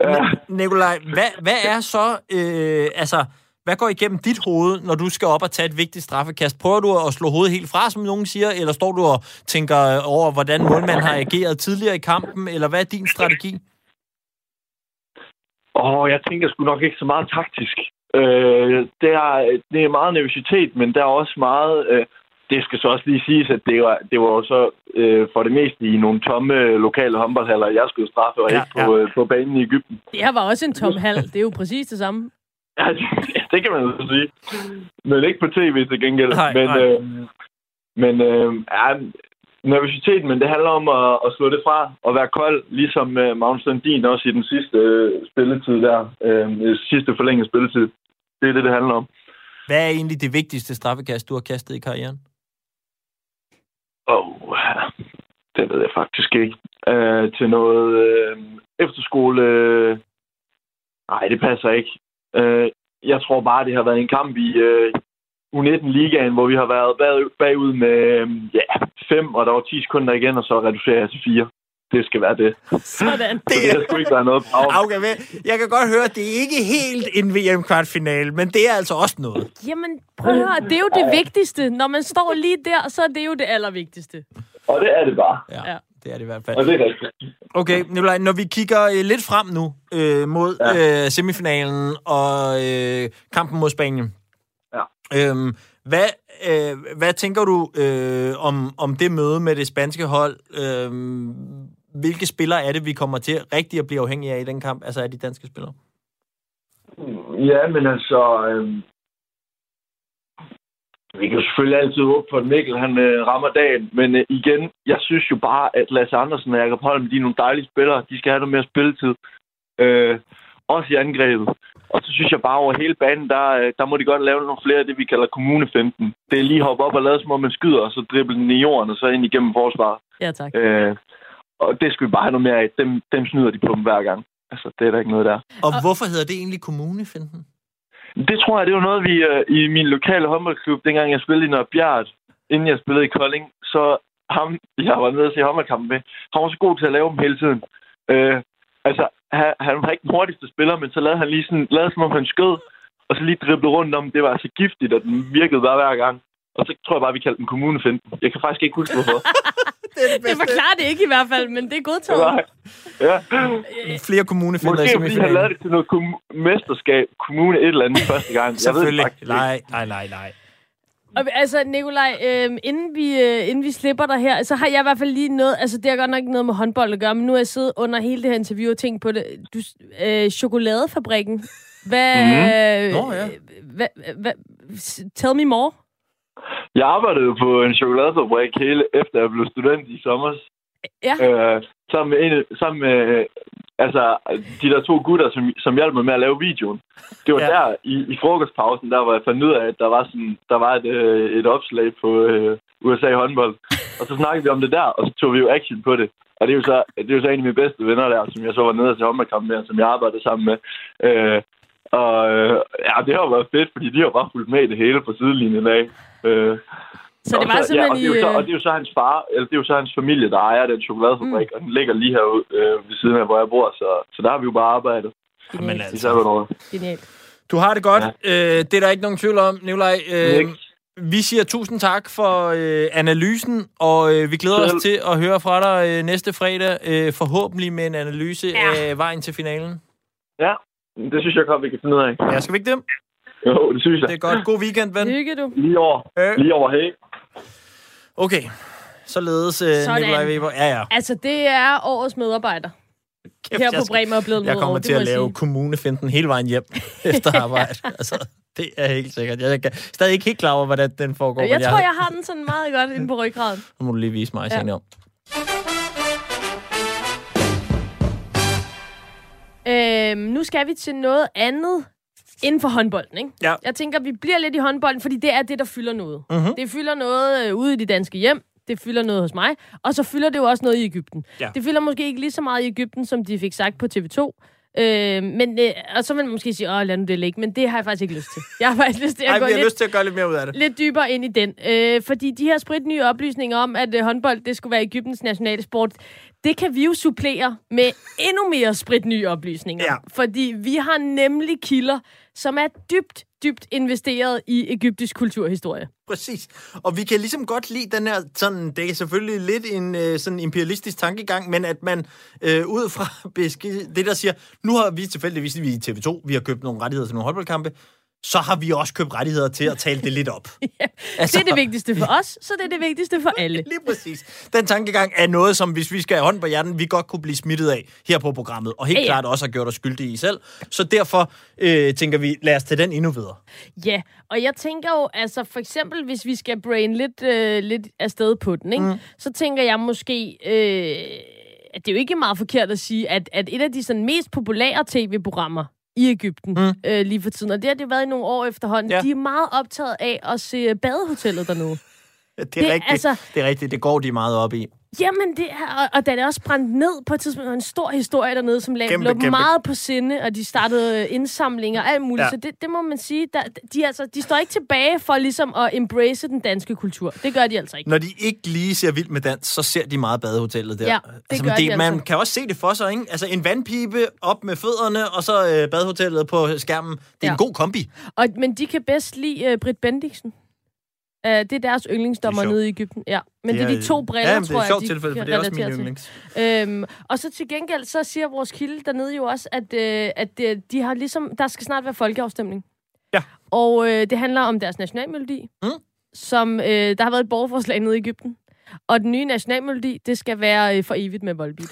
Ja. Nikolaj, hvad, hvad er så, øh, altså, hvad går igennem dit hoved, når du skal op og tage et vigtigt straffekast? Prøver du at slå hovedet helt fra, som nogen siger, eller står du og tænker over, hvordan målmanden har ageret tidligere i kampen, eller hvad er din strategi? Åh, jeg tænker sgu nok ikke så meget taktisk. Øh, det, er, det er meget nervøsitet, men der er også meget... Øh, det skal så også lige siges, at det var, det var jo så øh, for det meste i nogle tomme lokale håndboldhaller, jeg skulle straffe, og Ja, ja, ikke på, ja. øh, på banen i Ægypten. Det her var også en tom hal. Det er jo præcis det samme. Ja, [laughs] det, kan man jo sige. Men ikke på tv til gengæld. Nej, men nej. Øh, men øh, ja, nervøsitet, men det handler om at, at slå det fra og være kold, ligesom øh, Magnus Landin også i den sidste øh, spilletid der. Øh, sidste forlængede spilletid. Det er det, det handler om. Hvad er egentlig det vigtigste straffekast, du har kastet i karrieren? Åh, oh, det ved jeg faktisk ikke. Uh, til noget uh, efterskole... Uh, nej, det passer ikke. Uh, jeg tror bare, det har været en kamp i uh, U19-ligaen, hvor vi har været bag, bagud med uh, ja, fem, og der var 10 sekunder igen, og så reducerer jeg til fire. Det skal være det. Sådan. Det, det skulle ikke være noget pause. Okay, men jeg kan godt høre, at det er ikke helt en VM-kvartfinale, men det er altså også noget. Jamen, prøv at høre, det er jo det vigtigste. Når man står lige der, så er det jo det allervigtigste. Og det er det bare. Ja, Ja. det er det i hvert fald. Og det er rigtigt. Okay, Nikolaj, når vi kigger øh, lidt frem nu øh, mod ja. øh, semifinalen og øh, kampen mod Spanien. Ja. Øhm, hvad, øh, hvad tænker du øh, om, om det møde med det spanske hold? Øh, hvilke spillere er det, vi kommer til rigtig at blive afhængige af i den kamp? Altså af de danske spillere? Ja, men altså... Øh, vi kan jo selvfølgelig altid håbe på, at Mikkel han øh, rammer dagen. Men øh, igen, jeg synes jo bare, at Lasse Andersen og Jacob Holm, de er nogle dejlige spillere. De skal have noget mere spilletid. Øh, også i angrebet. Og så synes jeg bare, over hele banen, der, øh, der må de godt lave nogle flere af det, vi kalder kommune 15. Det er lige hoppe op og lade som om man skyder, og så drible den i jorden, og så ind igennem forsvaret. Ja, tak. Øh, og det skal vi bare have noget mere af. Dem, dem snyder de på dem hver gang. Altså, det er der ikke noget der. Og hvorfor hedder det egentlig kommunefinden? Det tror jeg, det var noget, vi øh, i min lokale håndboldklub, dengang jeg spillede i Nørrebjerg, inden jeg spillede i Kolding, så ham, jeg var nede og se håndboldkampen med, han var så god til at lave dem hele tiden. Øh, altså, han, han var ikke den hurtigste spiller, men så lavede han lige sådan, lavede som om han skød, og så lige driblede rundt om, det var så giftigt, og den virkede bare hver gang. Og så tror jeg bare, vi kaldte den kommunefinden. Jeg kan faktisk ikke huske, hvorfor. [laughs] Det er det Det forklarer det ikke i hvert fald, men det er godtaget. Nej. Ja. Flere kommunefinder i Måske fordi han lavede det til noget kom- mesterskab, kommune et eller andet [laughs] første gang. Jeg ved Selvfølgelig. faktisk ikke. Nej, nej, nej, nej. Og, altså, Nikolaj, øh, inden, vi, øh, inden vi slipper dig her, så har jeg i hvert fald lige noget, altså det har godt nok ikke noget med håndbold at gøre, men nu har jeg siddet under hele det her interview og tænkt på det. Du, øh, chokoladefabrikken. Hvad, Mhm. Nå, ja. hvad, hvad, tell me more. Jeg arbejdede på en chokoladefabrik hele efter jeg blev student i sommer. Ja. Øh, sammen med, en, sammen med øh, altså, de der to gutter, som, som hjalp mig med at lave videoen. Det var Ja. der, i, i frokostpausen, der var jeg fandt ud af, at der var, sådan, der var et, øh, et opslag på øh, USA håndbold. Og så snakkede vi om det der, og så tog vi jo action på det. Og det er jo så, det er jo så en af mine bedste venner der, som jeg så var nede til håndboldkamp med, som jeg arbejdede sammen med. Øh, og øh, ja, det har været fedt, fordi de har bare fulgt med i det hele på sidelinjen af. Øh, Så det og var så, ja, og simpelthen det, er jo så, i... og det er jo så hans far, eller det er jo så hans familie, der ejer den chokoladefabrik, mm. og den ligger lige herude øh, ved siden af, hvor jeg bor, så, så der har vi jo bare arbejdet Genialt. altså. Genialt. Du har det godt. Ja. Øh, det er der ikke nogen tvivl om, Nikolaj. Øh, vi siger tusind tak for øh, analysen, og øh, vi glæder Selv. os til at høre fra dig øh, næste fredag, øh, forhåbentlig med en analyse ja. af vejen til finalen. Ja, det synes jeg godt, vi kan finde ud af. Ja, skal vi ikke det? Jo, det synes jeg. Det er godt. God weekend, ven. Hygge du. Lige over, Øh. lige over hey. Okay. Således, øh, Sådan. Nikolaj Weber. Ja, ja. Altså, det er årets medarbejder. Kæft, Her jeg på skal- Bremer er blevet Jeg kommer år, til at jeg lave kommunefinden hele vejen hjem [laughs] efter arbejde. altså, det er helt sikkert. Jeg er stadig ikke helt klar over, hvordan den foregår. Jeg men tror, jeg har den sådan meget godt inde på ryggraden. [laughs] Nu må du lige vise mig Ja. ja. om. Øhm, nu skal vi til noget andet inden for håndbolden, ikke? Ja. Jeg tænker, vi bliver lidt i håndbolden, fordi det er det, der fylder noget. Mhm. Det fylder noget øh, ude i de danske hjem, det fylder noget hos mig, og så fylder det jo også noget i Ægypten. Ja. Det fylder måske ikke lige så meget i Ægypten, som de fik sagt på TV2. Øh, men, øh, og så vil man måske sige, åh, lad nu det ligge, men det har jeg faktisk ikke lyst til. [laughs] Jeg har faktisk lyst til at Ej, gå lidt, lyst til at gøre lidt mere ud af det. lidt dybere ind i den. Øh, fordi de her spritnye oplysninger om, at øh, håndbold det skulle være Ægyptens nationale sport, det kan vi jo supplere med endnu mere spritnye oplysninger. Ja. Fordi vi har nemlig kilder, som er dybt, dybt investeret i egyptisk kulturhistorie. Præcis. Og vi kan ligesom godt lide den her, sådan, det er selvfølgelig lidt en øh, sådan imperialistisk tankegang, men at man øh, ud fra [laughs] det, der siger, nu har vi tilfældigvis vi i TV2, vi har købt nogle rettigheder til nogle håndboldkampe, så har vi også købt rettigheder til at tale det lidt op. [laughs] altså, Det er det vigtigste for os, så det er det vigtigste for alle. Lige præcis. Den tankegang er noget, som hvis vi skal have hånd på hjernen, vi godt kunne blive smittet af her på programmet, og helt Ja, ja. klart også har gjort os skyldige i selv. Så derfor øh, tænker vi, lad os tage den endnu videre. Ja, og jeg tænker jo, altså for eksempel, hvis vi skal brain lidt, øh, lidt afsted på den, ikke? Mm. så tænker jeg måske, øh, at det er jo ikke meget forkert at sige, at, at et af de sådan, mest populære tv-programmer i Ægypten Mm. øh, lige for tiden. Og det har det været i nogle år efterhånden. Ja. De er meget optaget af at se badehotellet dernede. [laughs] Det er, Det- rigtigt. altså- det er rigtigt. Det går de meget op i. Jamen, det er, og, og da det også brændt ned på et tidspunkt, var en stor historie dernede, som lagde, Kæmpe, lå kæmpe. meget på sinde, og de startede øh, indsamlinger og alt muligt. Ja. Så det, det må man sige, der, de, altså, de står ikke tilbage for ligesom at embrace den danske kultur. Det gør de altså ikke. Når de ikke lige ser vild med dans, så ser de meget badehotellet der. Ja, det men gør de Man altså. kan også se det for sig, ikke? Altså en vandpibe op med fødderne, og så øh, badehotellet på skærmen. Det er ja. En god kombi. Og, men de kan bedst lide uh, Britt Bendiksen. Uh, det er deres yndlingsdommer Det er nede i Egypten. Ja. Men det er, de to briller, ja, men det er tror et jeg, sjovt de tilfælde, for det er også min yndlings. Øhm, og så til gengæld, så siger vores kilde dernede jo også, at, øh, at øh, de har ligesom, der skal snart være folkeafstemning. Ja. Og øh, det handler om deres nationalmelodi, Mm. som øh, der har været et borgerforslag nede i Ægypten. Og den nye nationalmelodi, det skal være øh, for evigt med Volbeat.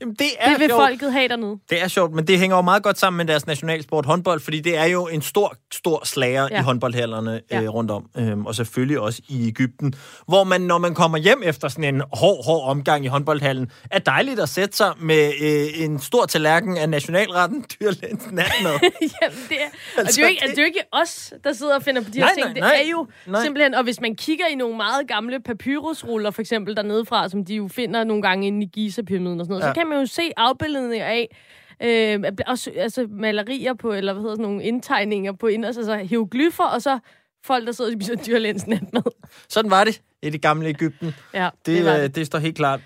Jamen, det er Det vil sjovt. folket have dernede. Det er sjovt, men det hænger jo meget godt sammen med deres nationalsport håndbold, fordi det er jo en stor, stor slager ja. I håndboldhallerne ja. Øh, rundt om, øhm, og selvfølgelig også i Ægypten, hvor man, når man kommer hjem efter sådan en hård, hård omgang i håndboldhallen, er dejligt at sætte sig med øh, en stor tallerken af nationalretten [laughs] dyrlæns natmad. [laughs] Jamen, det er, og det er, Altså, jo ikke, det- altså, det er jo ikke os, der sidder og finder på de her Nej, ting. nej, det nej. er jo Nej. simpelthen, og hvis man kigger i nogle meget gamle papyrusruller, for eksempel dernede fra, som de jo finder nogle gange inde i Giza-pyramiden og sådan noget, ja. så kan man jo se afbildninger af, øh, også, altså malerier på, eller hvad hedder sådan nogle indtegninger på ind, altså, altså hieroglyffer, og så folk, der sidder og spiser dyrlæns natmad. Sådan var det i det gamle Ægypten. Ja, Det, det, det var øh, det. det står helt klart.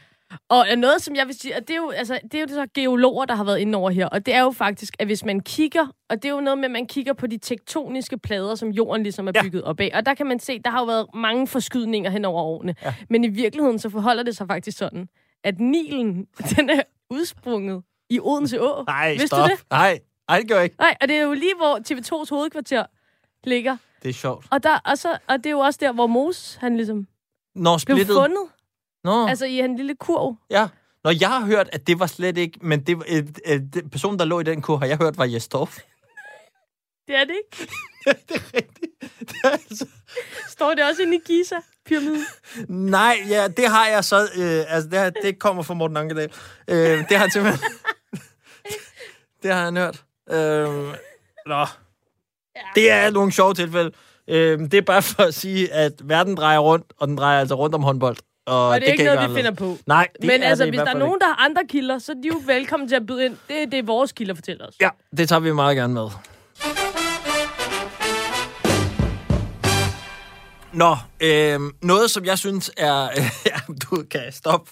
Og noget, som jeg vil sige, og det er jo, altså, det er jo det så geologer, der har været inde over her, og det er jo faktisk, at hvis man kigger, og det er jo noget med, at man kigger på de tektoniske plader, som jorden ligesom er Ja. bygget op af, og der kan man se, der har jo været mange forskydninger hen over årene. Ja. Men i virkeligheden, så forholder det sig faktisk sådan, at Nilen, [laughs] den er udsprunget i Odense Å. Nej, Vidste stop. du det? Nej, nej, det gør jeg ikke. Nej, og det er jo lige, hvor TV2's hovedkvarter ligger. Det er sjovt. Og, der, og, så, og det er jo også der, hvor Mos, han ligesom blev splittet... fundet. Nå, Altså i en lille kurv. ja. Når jeg har hørt, at det var slet ikke... Men det, øh, øh, den person, der lå i den kur, har jeg hørt, var Jesdorf. [laughs] Det er det ikke. [laughs] det er rigtigt. Det er altså... Står det også inde i Giza-pyramiden? [laughs] Nej, ja, det har jeg så... Øh, altså, det, har, det kommer fra Morten Ankedal. Øh, det har han simpelthen... [laughs] det har han hørt. Øh, nå. Det er nogle sjove tilfælde. Øh, det er bare for at sige, at verden drejer rundt, og den drejer altså rundt om håndbold. Og, Og det er ikke noget, vi finder på. Nej, det Men er altså, det hvis der er nogen, der har andre kilder, så er de jo velkommen til at byde ind. Det er det, vores kilder fortæller os. Ja, det tager vi meget gerne med. Nå, øh, noget som jeg synes er... Øh, [laughs] ja, du kan stoppe.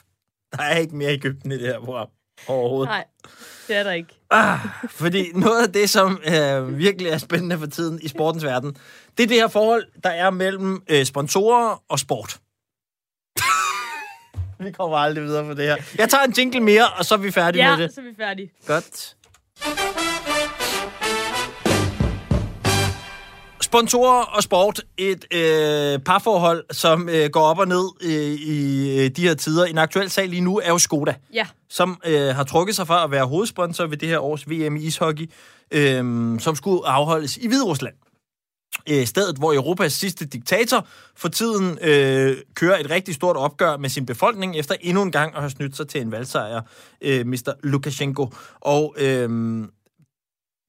Der er ikke mere Ægypten i det her program overhovedet. Nej, det er der ikke. Ah, fordi noget af det, som øh, virkelig er spændende for tiden i sportens verden, det er det her forhold, der er mellem øh, sponsorer og sport. [laughs] vi kommer aldrig videre på det her. Jeg tager en jingle mere, og så er vi færdige med Ja, det. så er vi færdige. Godt. Sponsorer og sport, et øh, parforhold, som øh, går op og ned øh, i øh, de her tider. En aktuel sag lige nu er jo Skoda, Ja. som øh, har trukket sig fra at være hovedsponsor ved det her års VM i ishockey, øh, som skulle afholdes i Hviderusland. Øh, stedet, hvor Europas sidste diktator for tiden øh, kører et rigtig stort opgør med sin befolkning, efter endnu en gang at have snydt sig til en valgsejr, øh, Mr. Lukashenko. Og øh,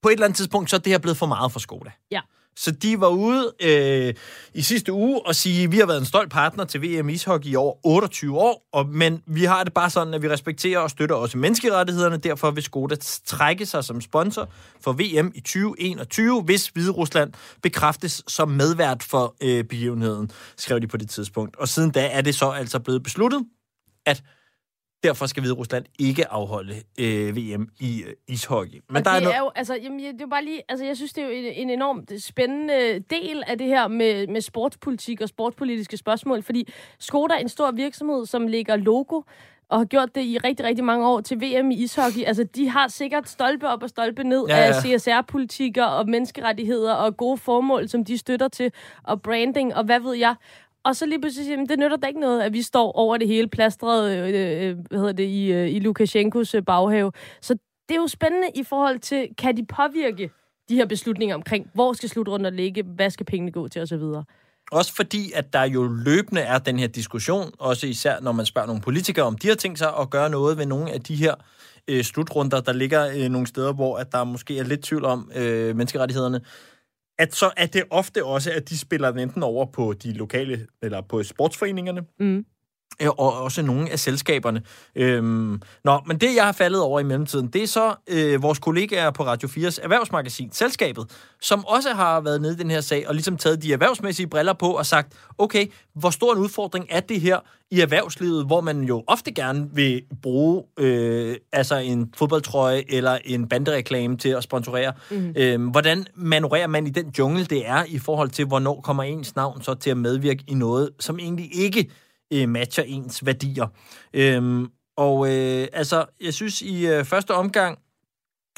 på et eller andet tidspunkt, så er det her blevet for meget for Skoda. Ja. Så de var ude øh, i sidste uge og sige, vi har været en stolt partner til VM ishockey i over 28 år, og, men vi har det bare sådan, at vi respekterer og støtter også menneskerettighederne. Derfor vil Skoda trække sig som sponsor for VM i 2021, hvis Hvide Rusland bekræftes som medvært for øh, begivenheden, skrev de på det tidspunkt. Og siden da er det så altså blevet besluttet, at derfor skal Hvide Rusland ikke afholde øh, VM i øh, ishockey. Men der det er, no- er jo, altså, jamen, det er jo bare lige, altså, jeg synes, det er jo en, en enormt spændende del af det her med, med sportspolitik og sportspolitiske spørgsmål, fordi Skoda er en stor virksomhed, som lægger logo og har gjort det i rigtig, rigtig mange år til VM i ishockey. Altså, de har sikkert stolpe op og stolpe ned ja, ja. af CSR-politikker og menneskerettigheder og gode formål, som de støtter til, og branding, og hvad ved jeg. Og så lige pludselig, jamen, det nytter da ikke noget, at vi står over det hele plastret øh, øh, øh hvad hedder det, i, øh, i Lukashenkos øh, baghave. Så det er jo spændende i forhold til, kan de påvirke de her beslutninger omkring, hvor skal slutrunden ligge, hvad skal pengene gå til osv. Også fordi, at der jo løbende er den her diskussion, også især når man spørger nogle politikere, om de har tænkt sig at gøre noget ved nogle af de her øh, slutrunder, der ligger øh, nogle steder, hvor at der måske er lidt tvivl om øh, menneskerettighederne, at så er det ofte også, at de spiller enten over på de lokale, eller på sportsforeningerne, Mm øh, og også nogle af selskaberne. Øhm, nå, men det, jeg har faldet over i mellemtiden, det er så øh, vores kollegaer på Radio 4's erhvervsmagasin, Selskabet, som også har været nede i den her sag, og ligesom taget de erhvervsmæssige briller på og sagt, okay, hvor stor en udfordring er det her i erhvervslivet, hvor man jo ofte gerne vil bruge øh, altså en fodboldtrøje eller en bandereklame til at sponsorere. Mm. Øhm, hvordan manøvrerer man i den jungle, det er, i forhold til, hvornår kommer ens navn så til at medvirke i noget, som egentlig ikke øh, matcher ens værdier. Øhm, og øh, altså, jeg synes i øh, første omgang,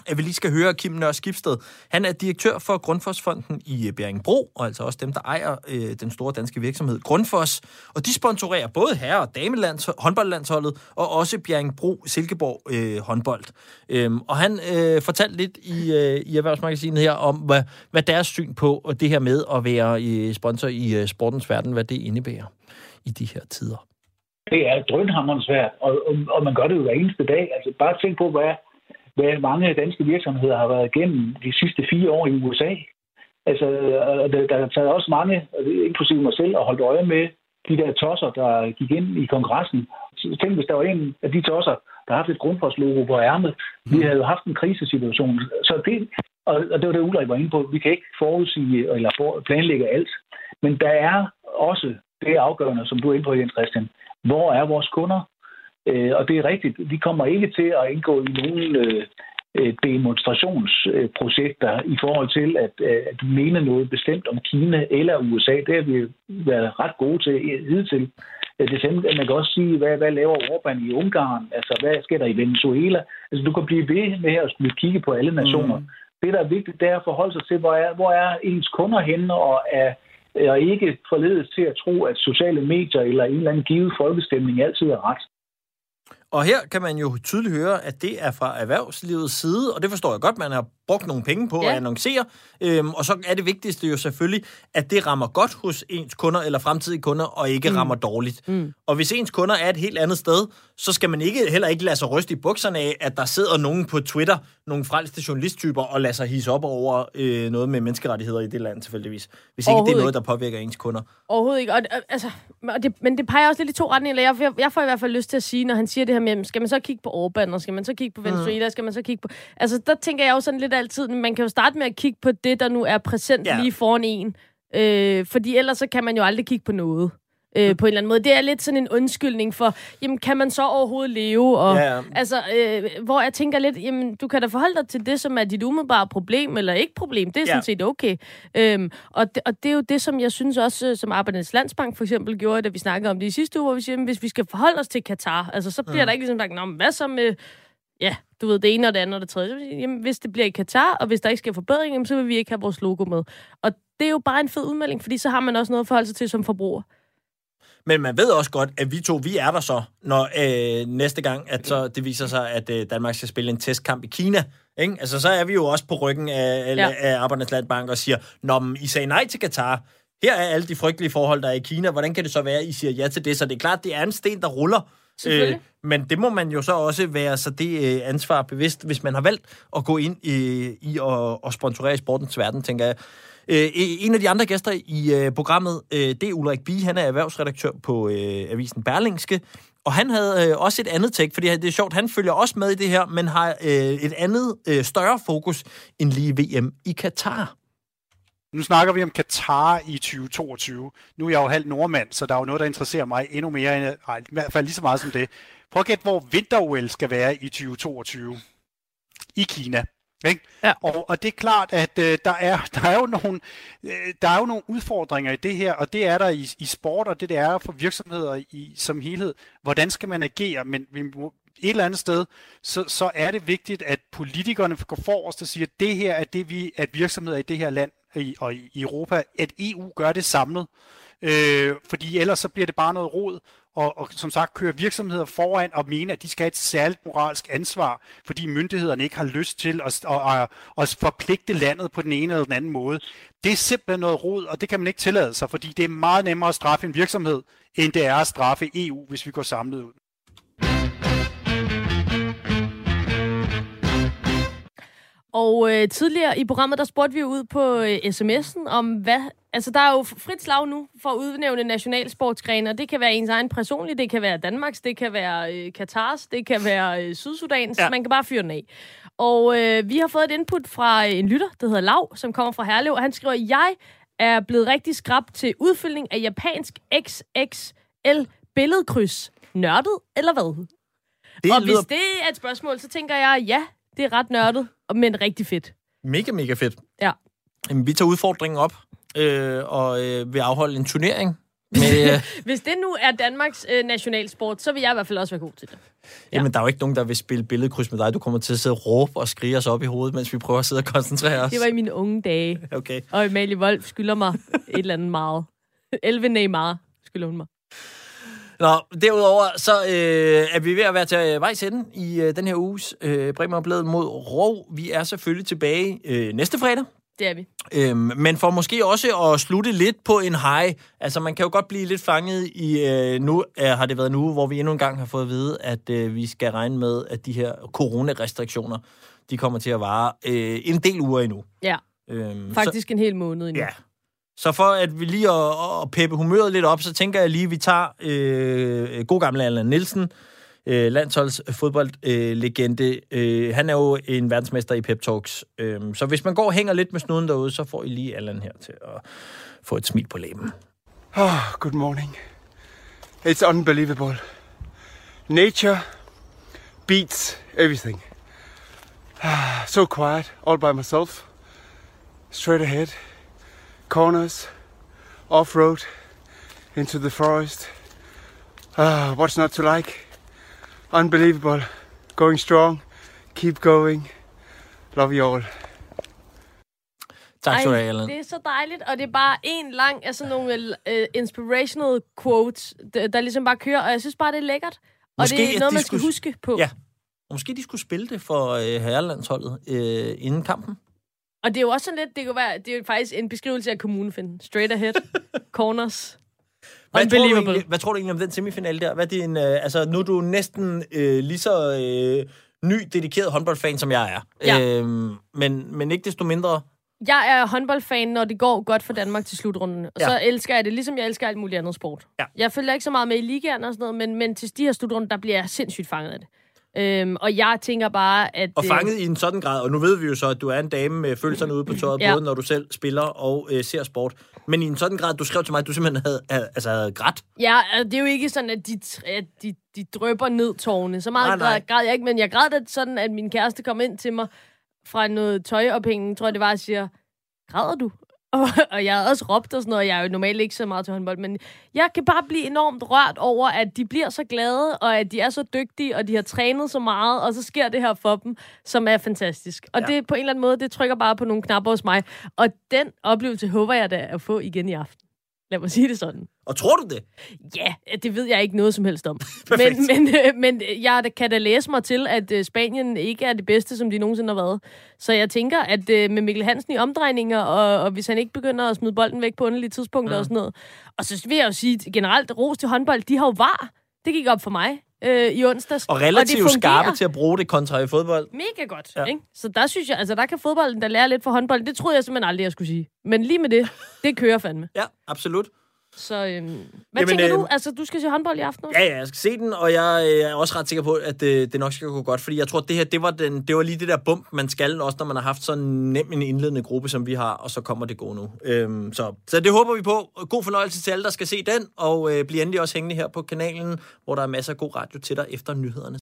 at vi lige skal høre Kim Nør Skibsted. Han er direktør for Grundfosfonden i øh, Bjerringbro, og altså også dem, der ejer øh, den store danske virksomhed Grundfos. Og de sponsorerer både herre- og damelands håndboldlandsholdet, og også Bjerringbro Silkeborg øh, håndbold. Øhm, og han øh, fortalte lidt i, øh, i Erhvervsmagasinet her om, hvad, hvad deres syn på og det her med at være øh, sponsor i øh, sportens verden, hvad det indebærer i de her tider. Det er drønhammerens svært, og, og, og man gør det jo hver eneste dag. Altså bare tænk på, hvad, hvad mange danske virksomheder har været igennem de sidste fire år i USA. Altså, der, der er taget også mange, inklusive mig selv, og holdt øje med de der tosser, der gik ind i kongressen. Så tænk, hvis der var en af de tosser, der har haft et grundforslogo på ærmet. Vi havde jo haft en krisesituation. Så det, og, og det var det, Ulrik var inde på. Vi kan ikke forudsige eller planlægge alt. Men der er også det afgørende, som du er inde på, Jens Christian. Hvor er vores kunder? Øh, og det er rigtigt. Vi kommer ikke til at indgå i nogen øh, demonstrationsprojekter i forhold til at, øh, at mene noget bestemt om Kina eller USA. Det har vi været ret gode til hidtil. Det samme, man kan også sige, hvad, hvad laver Orbán i Ungarn? Altså, hvad sker der i Venezuela? Altså, du kan blive ved med at skulle kigge på alle nationer. Mm. Det, der er vigtigt, det er at forholde sig til, hvor er, hvor er ens kunder henne, og er, er ikke forledes til at tro, at sociale medier eller en eller anden givet folkestemning altid er ret. Og her kan man jo tydeligt høre, at det er fra erhvervslivets side, og det forstår jeg godt, man har brugt nogle penge på ja. at annoncere. Øhm, og så er det vigtigste jo selvfølgelig, at det rammer godt hos ens kunder eller fremtidige kunder, og ikke mm. rammer dårligt. Mm. Og hvis ens kunder er et helt andet sted, så skal man ikke heller ikke lade sig ryste i bukserne af, at der sidder nogen på Twitter, nogle frelste journalisttyper, og lader sig hisse op over øh, noget med menneskerettigheder i det land tilfældigvis. Hvis ikke det er noget, der påvirker ens kunder. Overhovedet ikke. Og, altså, og det, men det peger også lidt i to retninger. Jeg, jeg, jeg får i hvert fald lyst til at sige, når han siger det her med, skal man så kigge på Orbán, og skal man så kigge på Venezuela, mm. skal man så kigge på... Altså, der tænker jeg jo sådan lidt altid, man kan jo starte med at kigge på det, der nu er præsent ja. lige foran en. Øh, fordi ellers så kan man jo aldrig kigge på noget. Øh, på en eller anden måde. Det er lidt sådan en undskyldning for, jamen, kan man så overhovedet leve? Og, ja. Altså, øh, hvor jeg tænker lidt, jamen, du kan da forholde dig til det, som er dit umiddelbare problem, eller ikke problem. Det er sådan ja. set okay. Øhm, og, det, og det er jo det, som jeg synes også, som Arbejdernes Landsbank for eksempel gjorde, da vi snakkede om det i sidste uge, hvor vi siger, jamen, hvis vi skal forholde os til Katar, altså, så bliver mm. der ikke ligesom sagt, hvad så med ja, du ved, det ene og det andet og det tredje. Jamen, hvis det bliver i Katar, og hvis der ikke sker forbedring, så vil vi ikke have vores logo med. Og det er jo bare en fed udmelding, fordi så har man også noget at forholde sig til som forbruger. Men man ved også godt, at vi to, vi er der så, når øh, næste gang, at så det viser sig, at øh, Danmark skal spille en testkamp i Kina. Ikke? Altså, så er vi jo også på ryggen af, ja. af Arbejdernes Landbank og siger, når I sagde nej til Katar, her er alle de frygtelige forhold, der er i Kina. Hvordan kan det så være, at I siger ja til det? Så det er klart, det er en sten, der ruller. Øh, men det må man jo så også være så det øh, ansvar bevidst, hvis man har valgt at gå ind øh, i at, at sponsorere i sportens verden, tænker jeg. Øh, en af de andre gæster i øh, programmet, øh, det er Ulrik Bie. Han er erhvervsredaktør på øh, avisen Berlingske. Og han havde øh, også et andet take, fordi det er sjovt, han følger også med i det her, men har øh, et andet øh, større fokus end lige VM i Katar. Nu snakker vi om Katar i 2022. Nu er jeg jo halv nordmand, så der er jo noget, der interesserer mig endnu mere, end, ej, i hvert fald lige så meget som det. Prøv at gætte, hvor vinter skal være i 2022. I Kina. Ikke? Ja. Og, og det er klart, at øh, der, er, [laughs] der, er jo nogle, øh, der er jo nogle udfordringer i det her, og det er der i, i sport, og det, det er for virksomheder i, som helhed. Hvordan skal man agere? Men vi må, et eller andet sted, så, så er det vigtigt, at politikerne går forrest og siger, at det her er det, vi, at virksomheder i det her land i, og i Europa, at EU gør det samlet. øh, fordi ellers så bliver det bare noget rod, og, og som sagt køre virksomheder foran og mene, at de skal have et særligt moralsk ansvar, fordi myndighederne ikke har lyst til at, at, at, at forpligte landet på den ene eller den anden måde. Det er simpelthen noget rod, og det kan man ikke tillade sig, fordi det er meget nemmere at straffe en virksomhed, end det er at straffe EU, hvis vi går samlet ud. Og øh, tidligere i programmet, der spurgte vi ud på øh, sms'en om, hvad... Altså, der er jo frit slag nu for at udnævne nationalsportsgrene, og det kan være ens egen personlige, det kan være Danmarks, det kan være øh, Katars, det kan være øh, Sydsudans, ja. man kan bare fyre den af. Og øh, vi har fået et input fra en lytter, der hedder Lav, som kommer fra Herlev, og han skriver, jeg er blevet rigtig skrab til udfyldning af japansk XXL billedkryds. Nørdet, eller hvad? Det og lyder hvis det er et spørgsmål, så tænker jeg, ja, det er ret nørdet, men rigtig fedt. mega, mega fedt. Ja. Jamen, vi tager udfordringen op øh, og øh, vil afholde en turnering. Med, [laughs] øh, Hvis det nu er Danmarks øh, nationalsport, så vil jeg i hvert fald også være god til det. Ja. Jamen, der er jo ikke nogen, der vil spille billedkryds med dig. Du kommer til at sidde og råbe og skrige os op i hovedet, mens vi prøver at sidde og koncentrere os. Det var i mine unge dage. [laughs] Okay. Og Amalie Wolf skylder mig et eller andet meget. [laughs] 11 Neymar skylder hun mig. Nå, derudover så øh, er vi ved at være til øh, vejs ende i øh, den her uges øh, Bremer mod Rov. Vi er selvfølgelig tilbage øh, næste fredag. Det er vi. Øhm, men for måske også at slutte lidt på en high. Altså, man kan jo godt blive lidt fanget i... Øh, nu er, har det været en uge, hvor vi endnu en gang har fået at vide, at øh, vi skal regne med, at de her coronarestriktioner, de kommer til at vare øh, en del uger endnu. Ja, Øhm, faktisk en hel måned endnu. Ja. Så for at vi lige at, at peppe humøret lidt op, så tænker jeg lige, at vi tager øh, øh god gamle Allan Nielsen, øh, landsholdsfodboldlegende. Øh, han er jo en verdensmester i pep talks. Øh, så hvis man går og hænger lidt med snuden derude, så får I lige Allan her til at få et smil på læben. Oh, good morning. It's unbelievable. Nature beats everything. Ah, so quiet, all by myself. Straight ahead. Corners, off road, into the forest. Ah, what's not to like? Unbelievable. Going strong. Keep going. Love you all. Tak skal du have, Ej, Allan. det er så dejligt, og det er bare en lang af sådan nogle uh, inspirational quotes, der, der ligesom bare kører, og jeg synes bare, det er lækkert. Og Måske, det er noget, man skal skulle- huske på. Ja. Og måske de skulle spille det for øh, herrelandsholdet øh, inden kampen. Og det er jo også sådan lidt, det kan være, det er faktisk en beskrivelse af kommunefinden. Straight ahead, [laughs] corners. Hvad tror, du egentlig, hvad tror du egentlig om den semifinale der? Hvad er din, øh, altså, nu er du næsten øh, lige så øh, ny, dedikeret håndboldfan, som jeg er. Ja. Øhm, men, men ikke desto mindre... Jeg er håndboldfan, når det går godt for Danmark til slutrunden. Og Ja. så elsker jeg det, ligesom jeg elsker alt muligt andet sport. Ja. Jeg følger ikke så meget med i ligaen og sådan noget, men, men til de her slutrunder, der bliver jeg sindssygt fanget af det. Øhm, og jeg tænker bare, at... Og øh, fanget i en sådan grad, og nu ved vi jo så, at du er en dame med følelserne ude på tøjet, Ja. både når du selv spiller og øh, ser sport. Men i en sådan grad, du skrev til mig, at du simpelthen havde, havde, altså, havde grædt. Ja, altså, det er jo ikke sådan, at de, at de, de drøber ned tårne. Så meget Nej, nej. græd, græd jeg ikke, men jeg græd det sådan, at min kæreste kom ind til mig fra noget tøjophængning, tror jeg det var, og siger, græder du? [laughs] Og, og jeg havde også råbt og sådan noget, jeg er jo normalt ikke så meget til håndbold, men jeg kan bare blive enormt rørt over, at de bliver så glade, og at de er så dygtige, og de har trænet så meget, og så sker det her for dem, som er fantastisk. Og ja. det på en eller anden måde, det trykker bare på nogle knapper hos mig. Og den oplevelse håber jeg da at få igen i aften. Lad mig sige det sådan. Og tror du det? Ja, det ved jeg ikke noget som helst om. [laughs] Men, men, øh, men jeg kan da læse mig til, at øh, Spanien ikke er det bedste, som de nogensinde har været. Så jeg tænker, at øh, med Mikkel Hansen i omdrejninger, og, og hvis han ikke begynder at smide bolden væk på underlige tidspunkter Ja. og sådan noget. Og så vil jeg jo sige, generelt, ros til håndbold, de har jo var. Det gik op for mig øh, i onsdags. Og relativt det skarpe til at bruge det kontra i fodbold. Mega godt, Ja. ikke? Så der synes jeg, altså der kan fodbolden da lære lidt for håndbold. Det troede jeg simpelthen aldrig, jeg skulle sige. Men lige med det, det kører fandme. Ja, absolut. Så øhm, hvad Jamen, tænker du? øhm, Altså, du skal se håndbold i aften også? Ja, ja, jeg skal se den, og jeg øh, er også ret sikker på, at øh, det nok skal gå godt, fordi jeg tror, at det her, det var, den, det var lige det der bump, man skal også, når man har haft sådan nem en indledende gruppe, som vi har, og så kommer det gode nu. Øhm, så, så det håber vi på. God fornøjelse til alle, der skal se den, og øh, bliv endelig også hængende her på kanalen, hvor der er masser af god radio til dig efter nyhederne.